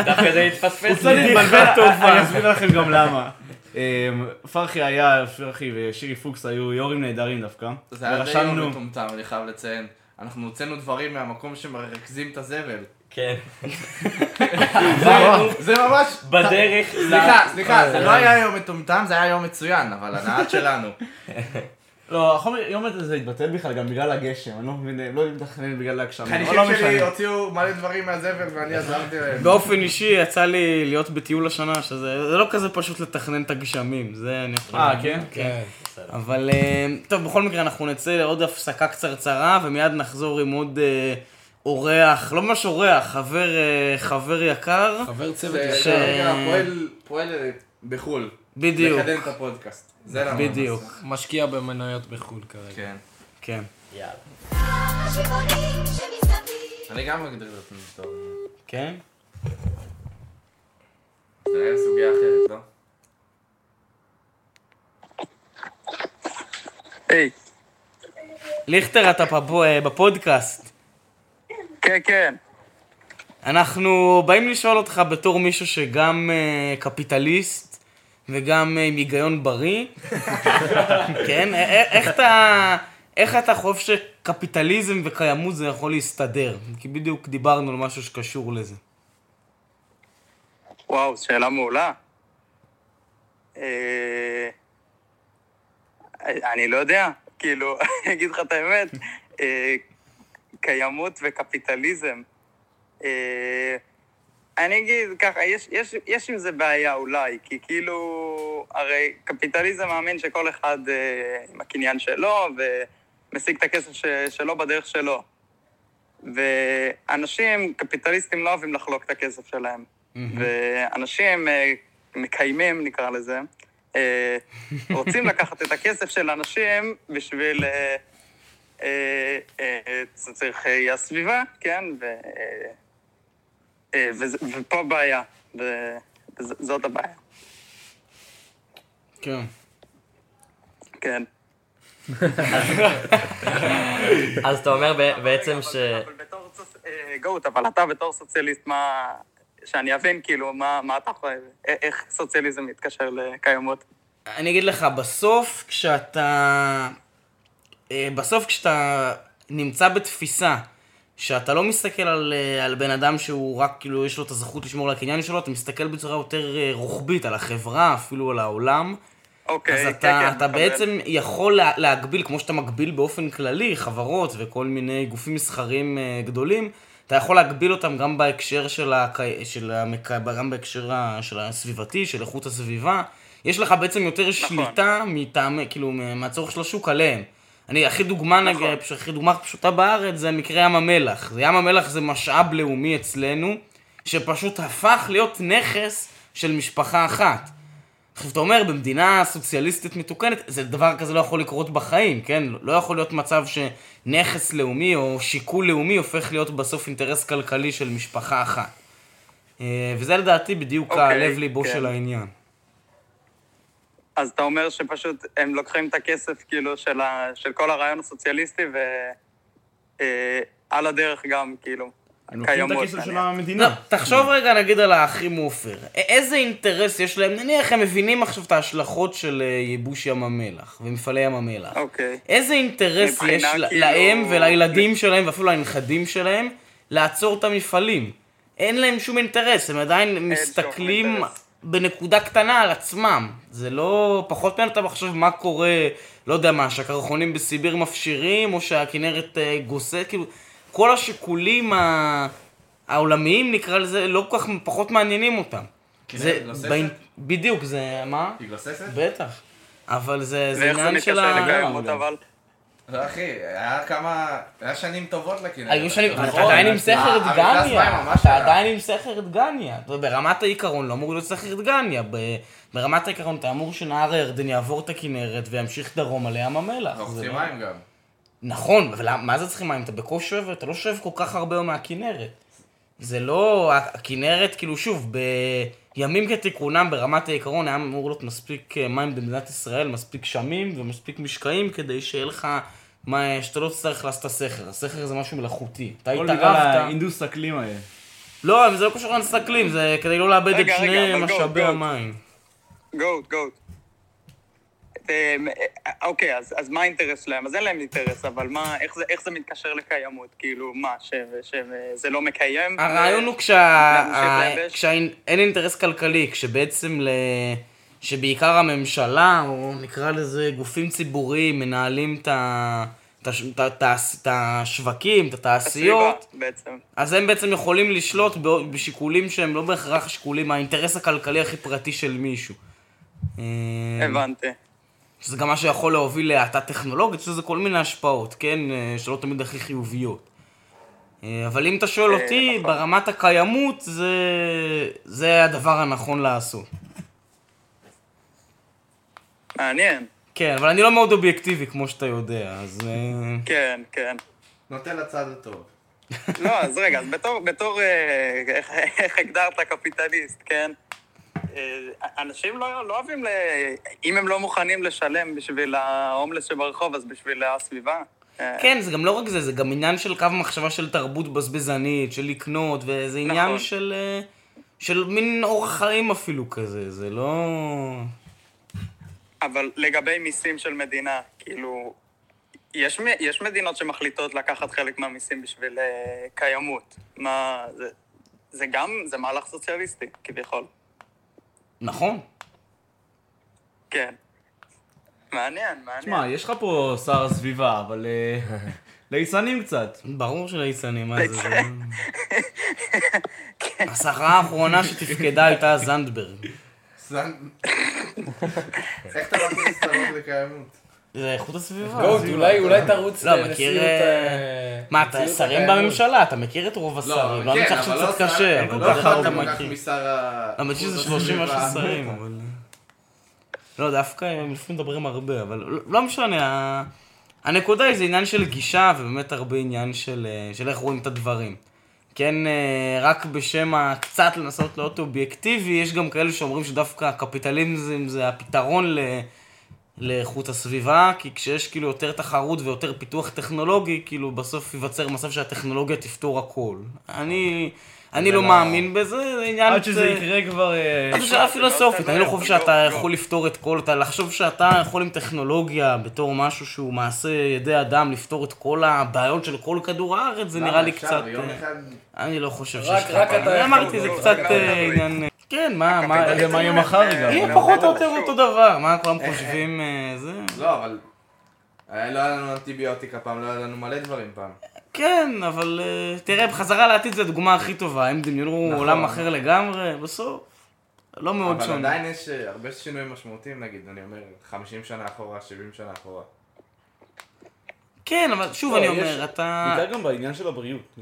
[SPEAKER 4] דווקא זה התפספס
[SPEAKER 3] קצת התבלבל, אני אסביר לכם גם למה. אה, פרחי היה, פרחי ושירי פוקס היו יו"רים נהדרים דווקא.
[SPEAKER 5] זה היה די יום מטומטם, אני חייב לציין. אנחנו הוצאנו דברים מהמקום שמרכזים את הזבל.
[SPEAKER 4] כן.
[SPEAKER 5] זה ממש...
[SPEAKER 4] בדרך
[SPEAKER 5] סליחה, סליחה, זה לא היה יום מטומטם, זה היה יום מצוין, אבל הנהג שלנו.
[SPEAKER 3] לא, החומר, יום הזה התבטל בכלל גם בגלל הגשם, אני לא מבין, הם לא מתכננים בגלל הגשם.
[SPEAKER 5] חניכים
[SPEAKER 3] לא
[SPEAKER 5] שלי. הוציאו מלא דברים מהזבל ואני עזרתי להם.
[SPEAKER 1] באופן אישי יצא לי להיות בטיול השנה, שזה זה לא כזה פשוט לתכנן את הגשמים, זה אני יכול
[SPEAKER 3] אה,
[SPEAKER 1] להגיד.
[SPEAKER 3] כן?
[SPEAKER 2] כן.
[SPEAKER 1] אבל אה, טוב, בכל מקרה אנחנו נצא לעוד הפסקה קצרצרה, ומיד נחזור עם עוד אה, אורח, לא ממש אורח, חבר, אה, חבר יקר.
[SPEAKER 2] חבר צוות
[SPEAKER 5] זה פועל- פועל בחו"ל.
[SPEAKER 1] בדיוק,
[SPEAKER 5] לקדם את הפודקאסט. זה למה.
[SPEAKER 1] בדיוק,
[SPEAKER 2] משקיע במניות בחו"ל כרגע.
[SPEAKER 5] כן.
[SPEAKER 1] כן.
[SPEAKER 4] יאללה.
[SPEAKER 5] אני גם מגדיר את עצמי בתור...
[SPEAKER 1] כן?
[SPEAKER 5] זה היה סוגיה אחרת, לא?
[SPEAKER 9] היי,
[SPEAKER 1] ליכטר, אתה אה, בפודקאסט.
[SPEAKER 9] כן, כן.
[SPEAKER 1] אנחנו באים לשאול אותך בתור מישהו שגם אה, קפיטליסט וגם אה, עם היגיון בריא. כן? איך אתה... איך אתה חושב שקפיטליזם וקיימות זה יכול להסתדר? כי בדיוק דיברנו על משהו שקשור לזה.
[SPEAKER 9] וואו, שאלה מעולה. אה, אני לא יודע, כאילו, אני אגיד לך את האמת, אה, קיימות וקפיטליזם. אה, אני אגיד ככה, יש, יש, יש עם זה בעיה אולי, כי כאילו, הרי קפיטליזם מאמין שכל אחד אה, עם הקניין שלו ומשיג את הכסף ש, שלו בדרך שלו. ואנשים, קפיטליסטים לא אוהבים לחלוק את הכסף שלהם. ואנשים אה, מקיימים, נקרא לזה, אה, רוצים לקחת את הכסף של אנשים בשביל... אה, אה, אה, זה צריך אה, הסביבה, כן? ו, אה, אה, וזה- ופה הבעיה, ו- וז- זאת הבעיה,
[SPEAKER 1] כן.
[SPEAKER 9] כן.
[SPEAKER 4] אז אתה אומר ב- בעצם ש...
[SPEAKER 9] אבל בתור סוציאליסט, גאות, אבל אתה בתור סוציאליסט, מה... שאני אבין, כאילו, מה, מה אתה חושב, איך סוציאליזם מתקשר לקיימות?
[SPEAKER 1] אני אגיד לך, בסוף כשאתה... אה, בסוף כשאתה נמצא בתפיסה שאתה לא מסתכל על, אה, על בן אדם שהוא רק, כאילו, יש לו את הזכות לשמור על הקניין שלו, אתה מסתכל בצורה יותר אה, רוחבית על החברה, אפילו על העולם.
[SPEAKER 9] אוקיי,
[SPEAKER 1] אז
[SPEAKER 9] כן,
[SPEAKER 1] אתה,
[SPEAKER 9] כן,
[SPEAKER 1] אתה. בעצם יכול לה, להגביל, כמו שאתה מגביל באופן כללי, חברות וכל מיני גופים מסחריים אה, גדולים, אתה יכול להגביל אותם גם בהקשר של, הק... של המק... גם בהקשר. של הסביבתי, של איכות הסביבה. יש לך בעצם יותר שליטה מטעם, כאילו, מהצורך של השוק עליהם. אני, הכי דוגמה, נכון. נגיד, הכי דוגמה פשוטה בארץ זה מקרה ים המלח. זה ים המלח זה משאב לאומי אצלנו, שפשוט הפך להיות נכס של משפחה אחת. עכשיו, אתה אומר, במדינה סוציאליסטית מתוקנת, זה דבר כזה לא יכול לקרות בחיים, כן? לא יכול להיות מצב שנכס לאומי או שיקול לאומי הופך להיות בסוף אינטרס כלכלי של משפחה אחת. אה, וזה לדעתי בדיוק
[SPEAKER 9] אוקיי,
[SPEAKER 1] הלב ליבו
[SPEAKER 9] כן.
[SPEAKER 1] של העניין.
[SPEAKER 9] אז אתה אומר שפשוט הם לוקחים את הכסף, כאילו, של, ה... של כל הרעיון הסוציאליסטי, ועל הדרך גם, כאילו,
[SPEAKER 3] הם לוקחים את הכסף של
[SPEAKER 9] נניח.
[SPEAKER 1] לא,
[SPEAKER 3] המדינה.
[SPEAKER 1] תחשוב רגע נגיד על האחים עופר. איזה אינטרס יש להם? נניח הם מבינים עכשיו את ההשלכות של אה, ייבוש ים המלח ומפעלי ים המלח.
[SPEAKER 9] אוקיי.
[SPEAKER 1] איזה אינטרס יש
[SPEAKER 9] כאילו-
[SPEAKER 1] להם ולילדים שלהם ואפילו לנכדים שלהם לעצור את המפעלים? אין להם שום אינטרס, הם עדיין מסתכלים... בנקודה קטנה על עצמם. זה לא, פחות מעניין אותם עכשיו מה קורה, לא יודע מה, שהקרחונים בסיביר מפשירים, או שהכנרת אה, גוססת, כאילו, כל השיקולים ה... העולמיים נקרא לזה, לא כל כך, פחות מעניינים אותם. זה? באינ- בדיוק, זה, מה?
[SPEAKER 5] היא גוססת?
[SPEAKER 1] בטח. אבל זה, זה
[SPEAKER 9] ואיך זה
[SPEAKER 1] עניין של ה...
[SPEAKER 5] לא אחי, היה כמה, היה שנים טובות לכנרת.
[SPEAKER 1] היו שנים,
[SPEAKER 5] נכון.
[SPEAKER 1] אתה עדיין עם סכר את
[SPEAKER 5] המפלס מים
[SPEAKER 1] גניה,
[SPEAKER 5] ממש
[SPEAKER 1] אתה. עדיין עם סכר את גניה. אתה יודע, ברמת העיקרון לא אמור להיות סכר את גניה. ב- ברמת העיקרון אתה אמור שנהר הירדן יעבור את הכנרת וימשיך דרומה לים המלח.
[SPEAKER 5] רוחצים
[SPEAKER 1] לא-
[SPEAKER 5] מים גם.
[SPEAKER 1] נכון, אבל מה זה צריכים מים? אתה בקושי שואב, אתה לא שואב כל כך הרבה מהכנרת. זה לא, הכנרת, כאילו שוב, בימים כתיקונם ברמת העיקרון היה אמור להיות מספיק אה, מים במדינת ישראל, מספיק גשמים ומספיק משקעים כדי שיהיה לך, מה, שאתה לא תצטרך לעשות את הסכר. הסכר זה משהו מלאכותי. אתה
[SPEAKER 3] הכל בגלל
[SPEAKER 1] התערבת,
[SPEAKER 3] האינדוס אקלים האלה.
[SPEAKER 1] לא, זה לא קשור להנדסת אקלים, זה כדי לא לאבד את שני משאבי. המים.
[SPEAKER 9] גוט, גוט. אמ, אוקיי, אז, אז מה האינטרס שלהם? אז אין להם אינטרס, אבל מה, איך זה, איך זה מתקשר לקיימות? כאילו, מה, שזה לא מקיים?
[SPEAKER 1] הרעיון הוא כשה... כשאין אין אינטרס כלכלי, כשבעצם ל... שבעיקר הממשלה, או נקרא לזה גופים ציבוריים, מנהלים את ה... את השווקים, את התעשיות. אז הם בעצם יכולים לשלוט בשיקולים שהם לא בהכרח שיקולים, האינטרס הכלכלי הכי פרטי של מישהו. אה,
[SPEAKER 9] הבנתי.
[SPEAKER 1] שזה גם מה שיכול להוביל להאטה טכנולוגית, יש לזה כל מיני השפעות, כן? אה, שלא תמיד הכי חיוביות. אה, אבל אם אתה שואל
[SPEAKER 9] אה,
[SPEAKER 1] אותי,
[SPEAKER 9] נכון.
[SPEAKER 1] ברמת הקיימות, זה, זה הדבר הנכון לעשות.
[SPEAKER 9] מעניין.
[SPEAKER 1] כן, אבל אני לא מאוד אובייקטיבי, כמו שאתה יודע, אז...
[SPEAKER 9] כן, כן.
[SPEAKER 5] נוטה לצד הטוב.
[SPEAKER 9] לא, אז רגע, אז בתור, בתור, איך- איך הגדרת קפיטליסט, כן? אה, אנשים לא, לא אוהבים, ל... אם הם לא מוכנים לשלם בשביל ההומלס שברחוב, אז בשביל הסביבה. אה,
[SPEAKER 1] כן, זה גם לא רק זה, זה גם עניין של קו מחשבה של תרבות בזבזנית, של לקנות, וזה עניין
[SPEAKER 9] נכון.
[SPEAKER 1] של... אה, של מין אורח חיים אפילו כזה, זה לא...
[SPEAKER 9] אבל לגבי מיסים של מדינה, כאילו, יש, יש מדינות שמחליטות לקחת חלק מהמיסים בשביל קיימות. מה, זה, זה גם, זה מהלך סוציאליסטי, כביכול.
[SPEAKER 1] נכון.
[SPEAKER 9] כן. מעניין, מעניין.
[SPEAKER 3] תשמע, יש לך פה שר הסביבה, אבל אה, ליצנים קצת.
[SPEAKER 1] ברור שליצנים, מה זה? זה- השרה האחרונה שתפקדה הייתה זנדברג.
[SPEAKER 5] סן... איך אתה מכניס את הרוב לקיימות?
[SPEAKER 1] זה איכות הסביבה.
[SPEAKER 2] גוט, אולי אולי תרוץ
[SPEAKER 1] לא. מכיר,
[SPEAKER 2] אה,
[SPEAKER 1] מה, אתה שרים
[SPEAKER 2] הקיימות.
[SPEAKER 1] בממשלה, אתה מכיר את רוב השרים. לא, אני
[SPEAKER 5] כן,
[SPEAKER 1] חושב
[SPEAKER 5] אבל
[SPEAKER 1] שקצת
[SPEAKER 5] שר-
[SPEAKER 1] קשה,
[SPEAKER 5] אין
[SPEAKER 1] אבל
[SPEAKER 5] כל כך
[SPEAKER 1] בדרך כלל
[SPEAKER 5] הרבה
[SPEAKER 1] אתה
[SPEAKER 5] כל כך
[SPEAKER 1] מכיר.
[SPEAKER 5] משר ה...
[SPEAKER 1] למרות שזה
[SPEAKER 5] איכות
[SPEAKER 1] 30 משהו. שרים, אבל... לא, דווקא הם לפעמים מדברים הרבה, אבל לא- לא משנה, הנקודה היא זה עניין של גישה, ובאמת הרבה עניין של, אה, של איך רואים את הדברים. כן, אה, רק בשם הקצת לנסות להיות אובייקטיבי, יש גם כאלה שאומרים שדווקא הקפיטליזם זה הפתרון ל... לאיכות הסביבה, כי כשיש כאילו יותר תחרות ויותר פיתוח טכנולוגי, כאילו בסוף ייווצר מצב שהטכנולוגיה תפתור הכל. אני, אני לא מאמין בזה, זה עניין...
[SPEAKER 3] עד שזה
[SPEAKER 1] אה,
[SPEAKER 3] יקרה כבר... אה,
[SPEAKER 1] זו שאלה פילוסופית, אני לא חושב שאתה
[SPEAKER 9] לא,
[SPEAKER 1] יכול לפתור את כל, אתה לחשוב שאתה יכול עם טכנולוגיה בתור משהו שהוא מעשה ידי אדם לפתור את כל הבעיות של כל כדור הארץ, זה? נראה לי קצת... אה. אני לא חושב שיש לך...
[SPEAKER 2] רק אתה יכול,
[SPEAKER 1] אמרתי, זה
[SPEAKER 2] לא,
[SPEAKER 1] קצת אה, עניין... כן, מה, מה...
[SPEAKER 9] הקפיטליזם
[SPEAKER 3] זה מה יהיה מחר גם.
[SPEAKER 1] יהיה פחות או יותר אותו דבר, מה כולם חושבים אה, זה?
[SPEAKER 5] לא, אבל... לא היה לנו אנטיביוטיקה פעם, לא היה לנו מלא דברים פעם.
[SPEAKER 1] כן, אבל אה, תראה, בחזרה לעתיד זו הדוגמה הכי טובה, הם דמיינו
[SPEAKER 5] נכון.
[SPEAKER 1] עולם אחר לגמרי, בסוף, לא מאוד
[SPEAKER 5] אבל
[SPEAKER 1] שונה.
[SPEAKER 5] עדיין יש אה, הרבה שינויים משמעותיים, נגיד, אני אומר, 50 שנה אחורה, 70 שנה אחורה.
[SPEAKER 1] כן, אבל שוב
[SPEAKER 3] לא,
[SPEAKER 1] אני אומר, אתה...
[SPEAKER 3] בעיקר גם בעניין של הבריאות.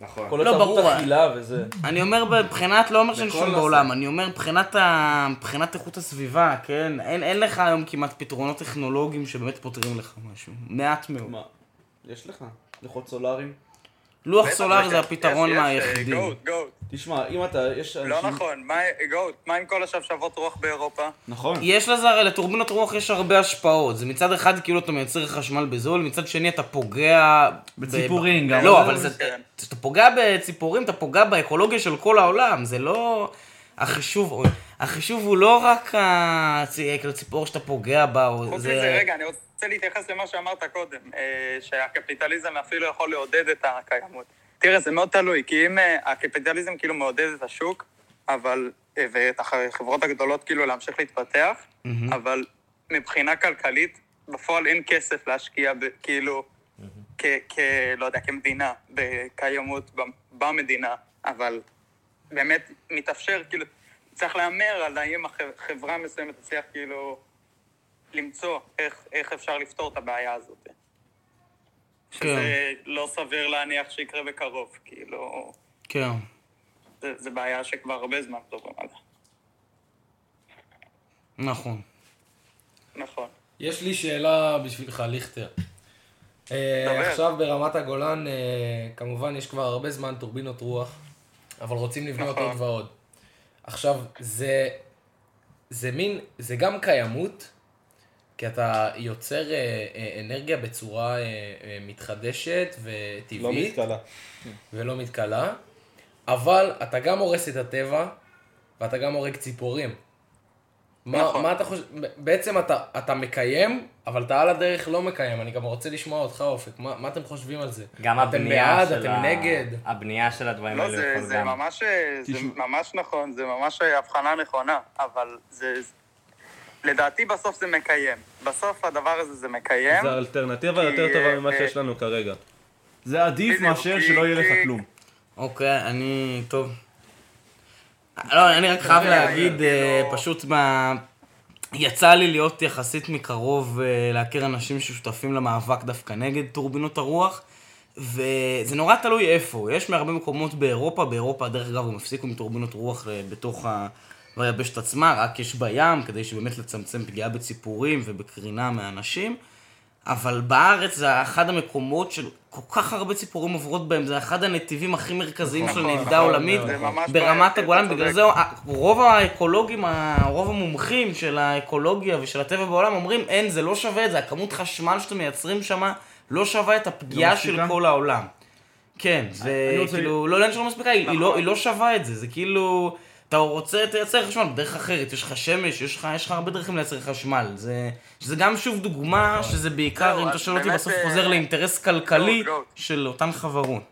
[SPEAKER 5] נכון.
[SPEAKER 3] כל
[SPEAKER 1] לא, ברור.
[SPEAKER 3] אכילה וזה.
[SPEAKER 1] אני אומר מבחינת, לא אומר שאין
[SPEAKER 5] בכל
[SPEAKER 1] שום. בעולם, אני אומר מבחינת, ה... מבחינת איכות הסביבה, כן? אין, אין לך היום כמעט פתרונות טכנולוגיים שבאמת פותרים לך משהו. מעט מאוד.
[SPEAKER 3] מה? יש לך? לוחות סולאריים?
[SPEAKER 1] לוח סולארי זה הפתרון
[SPEAKER 9] אה,
[SPEAKER 1] היחידי.
[SPEAKER 3] תשמע, אם אתה, יש אנשים...
[SPEAKER 9] לא נכון, מה- גוט, מה עם כל השבשבות רוח באירופה?
[SPEAKER 3] נכון.
[SPEAKER 1] יש לזה, הרי לטורבינות רוח יש הרבה השפעות. זה מצד אחד כאילו אתה מייצר חשמל בזול, מצד שני אתה פוגע...
[SPEAKER 3] בציפורים
[SPEAKER 1] ב...
[SPEAKER 3] גם.
[SPEAKER 1] לא, אבל זה...
[SPEAKER 9] כן.
[SPEAKER 1] אתה פוגע בציפורים, אתה פוגע באקולוגיה של כל העולם. זה לא... החישוב, החישוב הוא לא רק הצ- הציפור שאתה פוגע בה, או
[SPEAKER 9] חוץ
[SPEAKER 1] זה...
[SPEAKER 9] מזה, רגע, אני רוצה להתייחס למה שאמרת קודם, אה, שהקפיטליזם אפילו יכול לעודד את הקיימות. תראה, זה מאוד תלוי, כי אם אה, הקפיטליזם כאילו מעודד את השוק, אבל אה, ואת החברות הגדולות כאילו להמשיך להתפתח, אבל מבחינה כלכלית, בפועל אין כסף להשקיע ב- כאילו, כ... כ... לא יודע, כמדינה, בקיימות במדינה, אבל באמת מתאפשר, כאילו, צריך להמר על האם הח- חברה מסוימת תצליח כאילו למצוא איך, איך אפשר לפתור את הבעיה הזאת. שזה לא סביר להניח שיקרה בקרוב, כאילו,
[SPEAKER 1] כן.
[SPEAKER 9] זה, זה בעיה שכבר הרבה זמן מדברים עליה.
[SPEAKER 1] נכון.
[SPEAKER 9] נכון.
[SPEAKER 2] יש לי שאלה בשבילך, ליכטר. אה. עכשיו ברמת הגולן, אה, כמובן יש כבר הרבה זמן טורבינות רוח, אבל רוצים לבנות
[SPEAKER 9] נכון.
[SPEAKER 2] עוד ועוד. עכשיו, זה, זה מין, זה גם קיימות, כי אתה יוצר אה, אה, אנרגיה בצורה אה, אה, מתחדשת
[SPEAKER 8] לא
[SPEAKER 2] וטבעית,
[SPEAKER 8] מתקלה.
[SPEAKER 2] ולא מתכלה, אבל אתה גם הורס את הטבע, ואתה גם הורג ציפורים. מה,
[SPEAKER 9] נכון.
[SPEAKER 2] מה אתה חושב, בעצם אתה, אתה מקיים, אבל אתה על הדרך לא מקיים, אני גם רוצה לשמוע אותך אופק, מה, מה אתם חושבים על זה?
[SPEAKER 4] גם
[SPEAKER 2] אתם
[SPEAKER 4] הבנייה
[SPEAKER 2] בעד,
[SPEAKER 4] של
[SPEAKER 2] אתם
[SPEAKER 4] ה-
[SPEAKER 2] נגד?
[SPEAKER 4] הבנייה של הדברים
[SPEAKER 9] לא, זה,
[SPEAKER 4] יכול
[SPEAKER 9] זה,
[SPEAKER 4] גם...
[SPEAKER 9] ממש, זה ממש נכון, זה ממש הבחנה נכונה, אבל זה... לדעתי בסוף זה מקיים. בסוף הדבר הזה זה מקיים.
[SPEAKER 8] זה האלטרנטיבה יותר טובה ממה
[SPEAKER 9] אה,
[SPEAKER 8] שיש לנו כרגע.
[SPEAKER 3] זה עדיף מאשר שלא יהיה לך כלום.
[SPEAKER 1] אוקיי, אני... טוב. לא, אני רק חייב להגיד, אה, פשוט מה... יצא לי להיות יחסית מקרוב אה, להכיר אנשים ששותפים למאבק דווקא נגד טורבינות הרוח, וזה נורא תלוי איפה. יש מהרבה מקומות באירופה, באירופה דרך אגב הם הפסיקו עם טורבינות רוח אה, בתוך ה... ביבשת עצמה, רק יש בים, כדי שבאמת לצמצם פגיעה בציפורים ובקרינה מאנשים. אבל בארץ זה אחד המקומות של כל כך הרבה ציפורים עוברות בהם, זה אחד הנתיבים הכי מרכזיים של
[SPEAKER 9] נכון,
[SPEAKER 1] נדידה
[SPEAKER 9] נכון,
[SPEAKER 1] עולמית ברמת הגולן, בגלל. זה רוב האקולוגים, רוב המומחים של האקולוגיה ושל הטבע בעולם אומרים אין, זה לא שווה את זה, הכמות חשמל שאתם מייצרים שם לא שווה את הפגיעה
[SPEAKER 3] לא
[SPEAKER 1] של? כל העולם. כן, זה כאילו, לא עניין שלא מספיקה, היא לא- היא לא שווה את זה, זה כאילו, אתה רוצה, תייצר חשמל בדרך אחרת, יש לך שמש, יש לך יש לך הרבה דרכים לייצר חשמל, זה שזה גם שוב דוגמה שזה בעיקר, אם אתה שואל אותי, בסוף
[SPEAKER 9] אה,
[SPEAKER 1] חוזר לאינטרס כלכלי. של אותן חברות.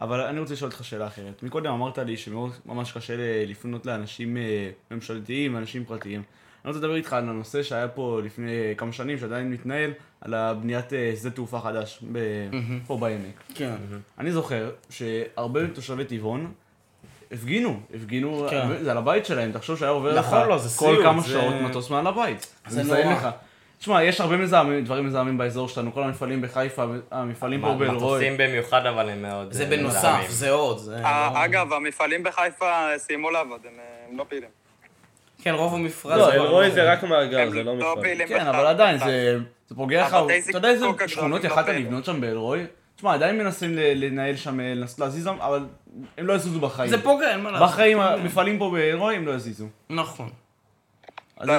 [SPEAKER 3] אבל אני רוצה לשאול אותך שאלה אחרת. מקודם אמרת לי שממש קשה ל- לפנות לאנשים אה, ממשלתיים, אנשים פרטיים. אני רוצה לדבר איתך על הנושא שהיה פה לפני כמה שנים, שעדיין מתנהל, על הבניית אה, שדה תעופה חדש ב- פה בעמק.
[SPEAKER 1] כן.
[SPEAKER 3] אני זוכר שהרבה תושבי טבעון הפגינו, הפגינו,
[SPEAKER 1] כן.
[SPEAKER 3] זה על הבית שלהם, תחשוב שהיה עובר לך
[SPEAKER 1] נכון, לא, זה
[SPEAKER 3] כל
[SPEAKER 1] סיוט,
[SPEAKER 3] כמה
[SPEAKER 1] זה-
[SPEAKER 3] שעות מטוס מעל הבית.
[SPEAKER 1] זה נורא.
[SPEAKER 3] לך. תשמע, יש הרבה מזהמים, דברים מזהמים באזור שלנו, כל המפעלים בחיפה, המפעלים פה באלרועי.
[SPEAKER 4] מטוסים במיוחד, אבל הם מאוד...
[SPEAKER 1] זה
[SPEAKER 4] אה,
[SPEAKER 1] בנוסף. זה עוד, זה... לא-
[SPEAKER 9] אה, אגב, המפעלים בחיפה סיימו לעבוד, הם אה, לא פעילים.
[SPEAKER 1] כן, רוב המפרץ...
[SPEAKER 8] לא,
[SPEAKER 1] זה כבר
[SPEAKER 8] אלרועי זה רק מאגר, זה לא
[SPEAKER 9] לא
[SPEAKER 8] מפעל.
[SPEAKER 3] כן. אבל עדיין, זה זה פוגע לך, אתה יודע איזה שכונות
[SPEAKER 9] לא
[SPEAKER 3] יכלת. לבנות שם באלרועי? תשמע, עדיין מנסים לנהל שם, אה, לנסות להזיז שם, אבל הם לא יזוזו בחיים.
[SPEAKER 1] זה פוגע, אין מה לעשות.
[SPEAKER 3] בחיים, המפעלים פה באלרועי הם לא יזיזו.
[SPEAKER 1] נכון.
[SPEAKER 3] אז
[SPEAKER 9] לא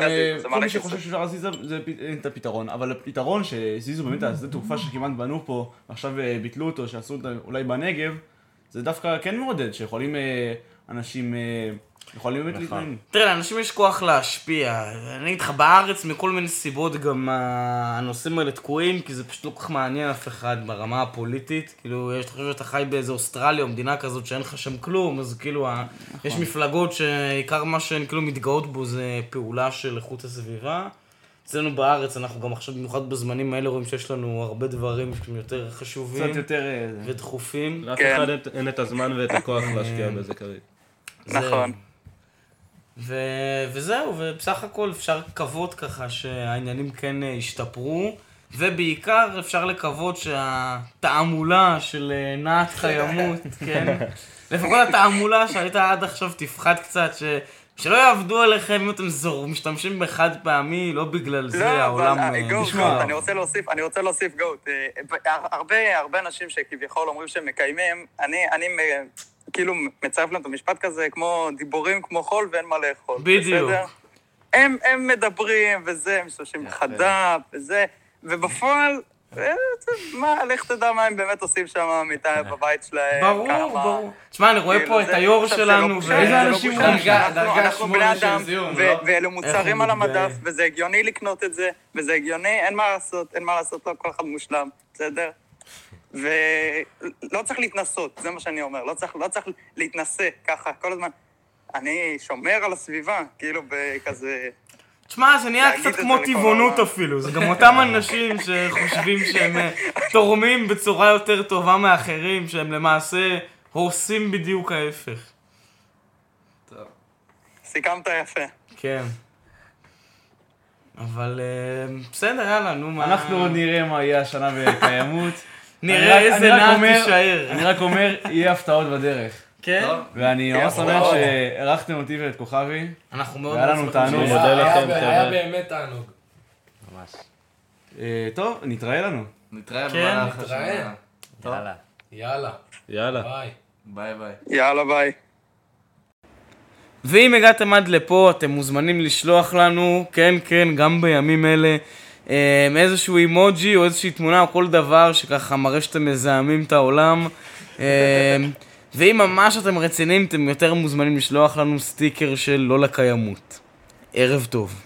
[SPEAKER 3] כל מי שחושב. שאפשר להזיז זה- זה פ- אין את הפתרון, אבל הפתרון שהזיזו באמת את השדה תעופה שכמעט בנו פה, ועכשיו אה, ביטלו אותו, שעשו אותו אולי בנגב, זה דווקא כן מעודד, שיכולים אה, אנשים, יכולים באמת להתנהל.
[SPEAKER 1] תראה, לאנשים יש כוח להשפיע. אני אגיד לך, בארץ מכל מיני סיבות גם ה- הנושאים האלה תקועים, כי זה פשוט לא כל כך מעניין אף אחד ברמה הפוליטית. כאילו, יש, אתה חושב שאתה חי באיזה אוסטרליה או מדינה כזאת שאין לך שם כלום, אז כאילו, ה- יש מפלגות שעיקר מה שהן כאילו מתגאות בו זה פעולה של איכות הסביבה. אצלנו בארץ, אנחנו גם עכשיו, במיוחד בזמנים האלה, רואים שיש לנו הרבה דברים שהם יותר חשובים
[SPEAKER 3] קצת יותר... אה, זה.
[SPEAKER 1] ודחופים.
[SPEAKER 8] לאף
[SPEAKER 9] כן.
[SPEAKER 8] אחד אין- אין את הזמן ואת הכוח להשקיע בזה כרגע.
[SPEAKER 9] נכון.
[SPEAKER 1] ו... וזהו, ובסך הכל אפשר לקוות ככה שהעניינים כן אה, ישתפרו, ובעיקר אפשר לקוות שהתעמולה של אה, נעת קיימות, כן, לפחות התעמולה שהייתה עד עכשיו תפחת קצת, ש... שלא יעבדו עליכם אם אתם זור, משתמשים בחד פעמי, לא בגלל זה
[SPEAKER 9] לא,
[SPEAKER 1] העולם אה, נשמע.
[SPEAKER 9] אני רוצה להוסיף, אני רוצה להוסיף גוט. אה, הרבה, הרבה אנשים שכביכול אומרים שהם מקיימים, אני, אני כאילו מצרף להם את המשפט כזה, כמו דיבורים כמו חול ואין מה לאכול.
[SPEAKER 1] בדיוק.
[SPEAKER 9] בסדר? הם, הם מדברים וזה, הם משתמשים בחד"פ וזה, ובפועל, אה, זה- מה, לך תדע מה הם באמת עושים שם בבית שלהם.
[SPEAKER 1] ברור,
[SPEAKER 9] כמה-
[SPEAKER 1] ברור. תשמע, אני רואה
[SPEAKER 9] כאילו,
[SPEAKER 1] פה את היו"ר שלנו,
[SPEAKER 9] לא בושה,
[SPEAKER 1] ואיזה
[SPEAKER 9] זה לא
[SPEAKER 1] אנשים. הוא
[SPEAKER 2] דרגה-
[SPEAKER 9] אנחנו-
[SPEAKER 2] דרגה
[SPEAKER 9] אנחנו
[SPEAKER 2] שמונה
[SPEAKER 9] בני
[SPEAKER 2] של
[SPEAKER 9] אדם,
[SPEAKER 2] זיון,
[SPEAKER 9] ו-
[SPEAKER 2] לא?
[SPEAKER 9] ואלה
[SPEAKER 1] איך
[SPEAKER 9] מוצרים על. המדף, וזה הגיוני לקנות את זה, וזה הגיוני, אין מה לעשות, אין מה לעשות, לא כל אחד מושלם, בסדר? ולא צריך להתנסות, זה מה שאני אומר, לא צריך, לא צריך להתנסה ככה כל הזמן. אני שומר על הסביבה, כאילו בכזה...
[SPEAKER 1] תשמע, זה נהיה קצת כמו טבעונות. אפילו, זה גם אותם אנשים שחושבים שהם אה, תורמים בצורה יותר טובה מאחרים, שהם למעשה הורסים בדיוק ההפך.
[SPEAKER 9] סיכמת יפה.
[SPEAKER 1] כן. אבל אה, בסדר, יאללה, נו מה...
[SPEAKER 3] אנחנו עוד נראה מה יהיה השנה בקיימות.
[SPEAKER 1] נראה איזה
[SPEAKER 3] אומר-
[SPEAKER 1] תישאר.
[SPEAKER 3] אני רק אומר, יהיה הפתעות בדרך.
[SPEAKER 1] כן?
[SPEAKER 3] ואני ממש שמח. שאירחתם אותי ואת כוכבי.
[SPEAKER 1] אנחנו מאוד
[SPEAKER 3] והיה
[SPEAKER 1] מאוד
[SPEAKER 3] לנו
[SPEAKER 1] שמחים
[SPEAKER 3] תענוג.
[SPEAKER 2] היה-
[SPEAKER 8] לכם,
[SPEAKER 2] היה- היה. באמת תענוג.
[SPEAKER 4] ממש.
[SPEAKER 3] אה, טוב, נתראה לנו.
[SPEAKER 5] נתראה
[SPEAKER 1] כן,
[SPEAKER 5] במהלך
[SPEAKER 2] נתראה.
[SPEAKER 5] השנה.
[SPEAKER 4] יאללה.
[SPEAKER 2] יאללה,
[SPEAKER 8] יאללה.
[SPEAKER 2] ביי.
[SPEAKER 5] ביי ביי.
[SPEAKER 9] יאללה, ביי.
[SPEAKER 1] ואם הגעתם עד לפה, אתם מוזמנים לשלוח לנו, כן, כן, גם בימים אלה, איזשהו אימוג'י או איזושהי תמונה או כל דבר שככה מראה שאתם מזהמים את העולם. אה, ואם ממש אתם רציניים, אתם יותר מוזמנים לשלוח לנו סטיקר של לא לקיימות. ערב טוב.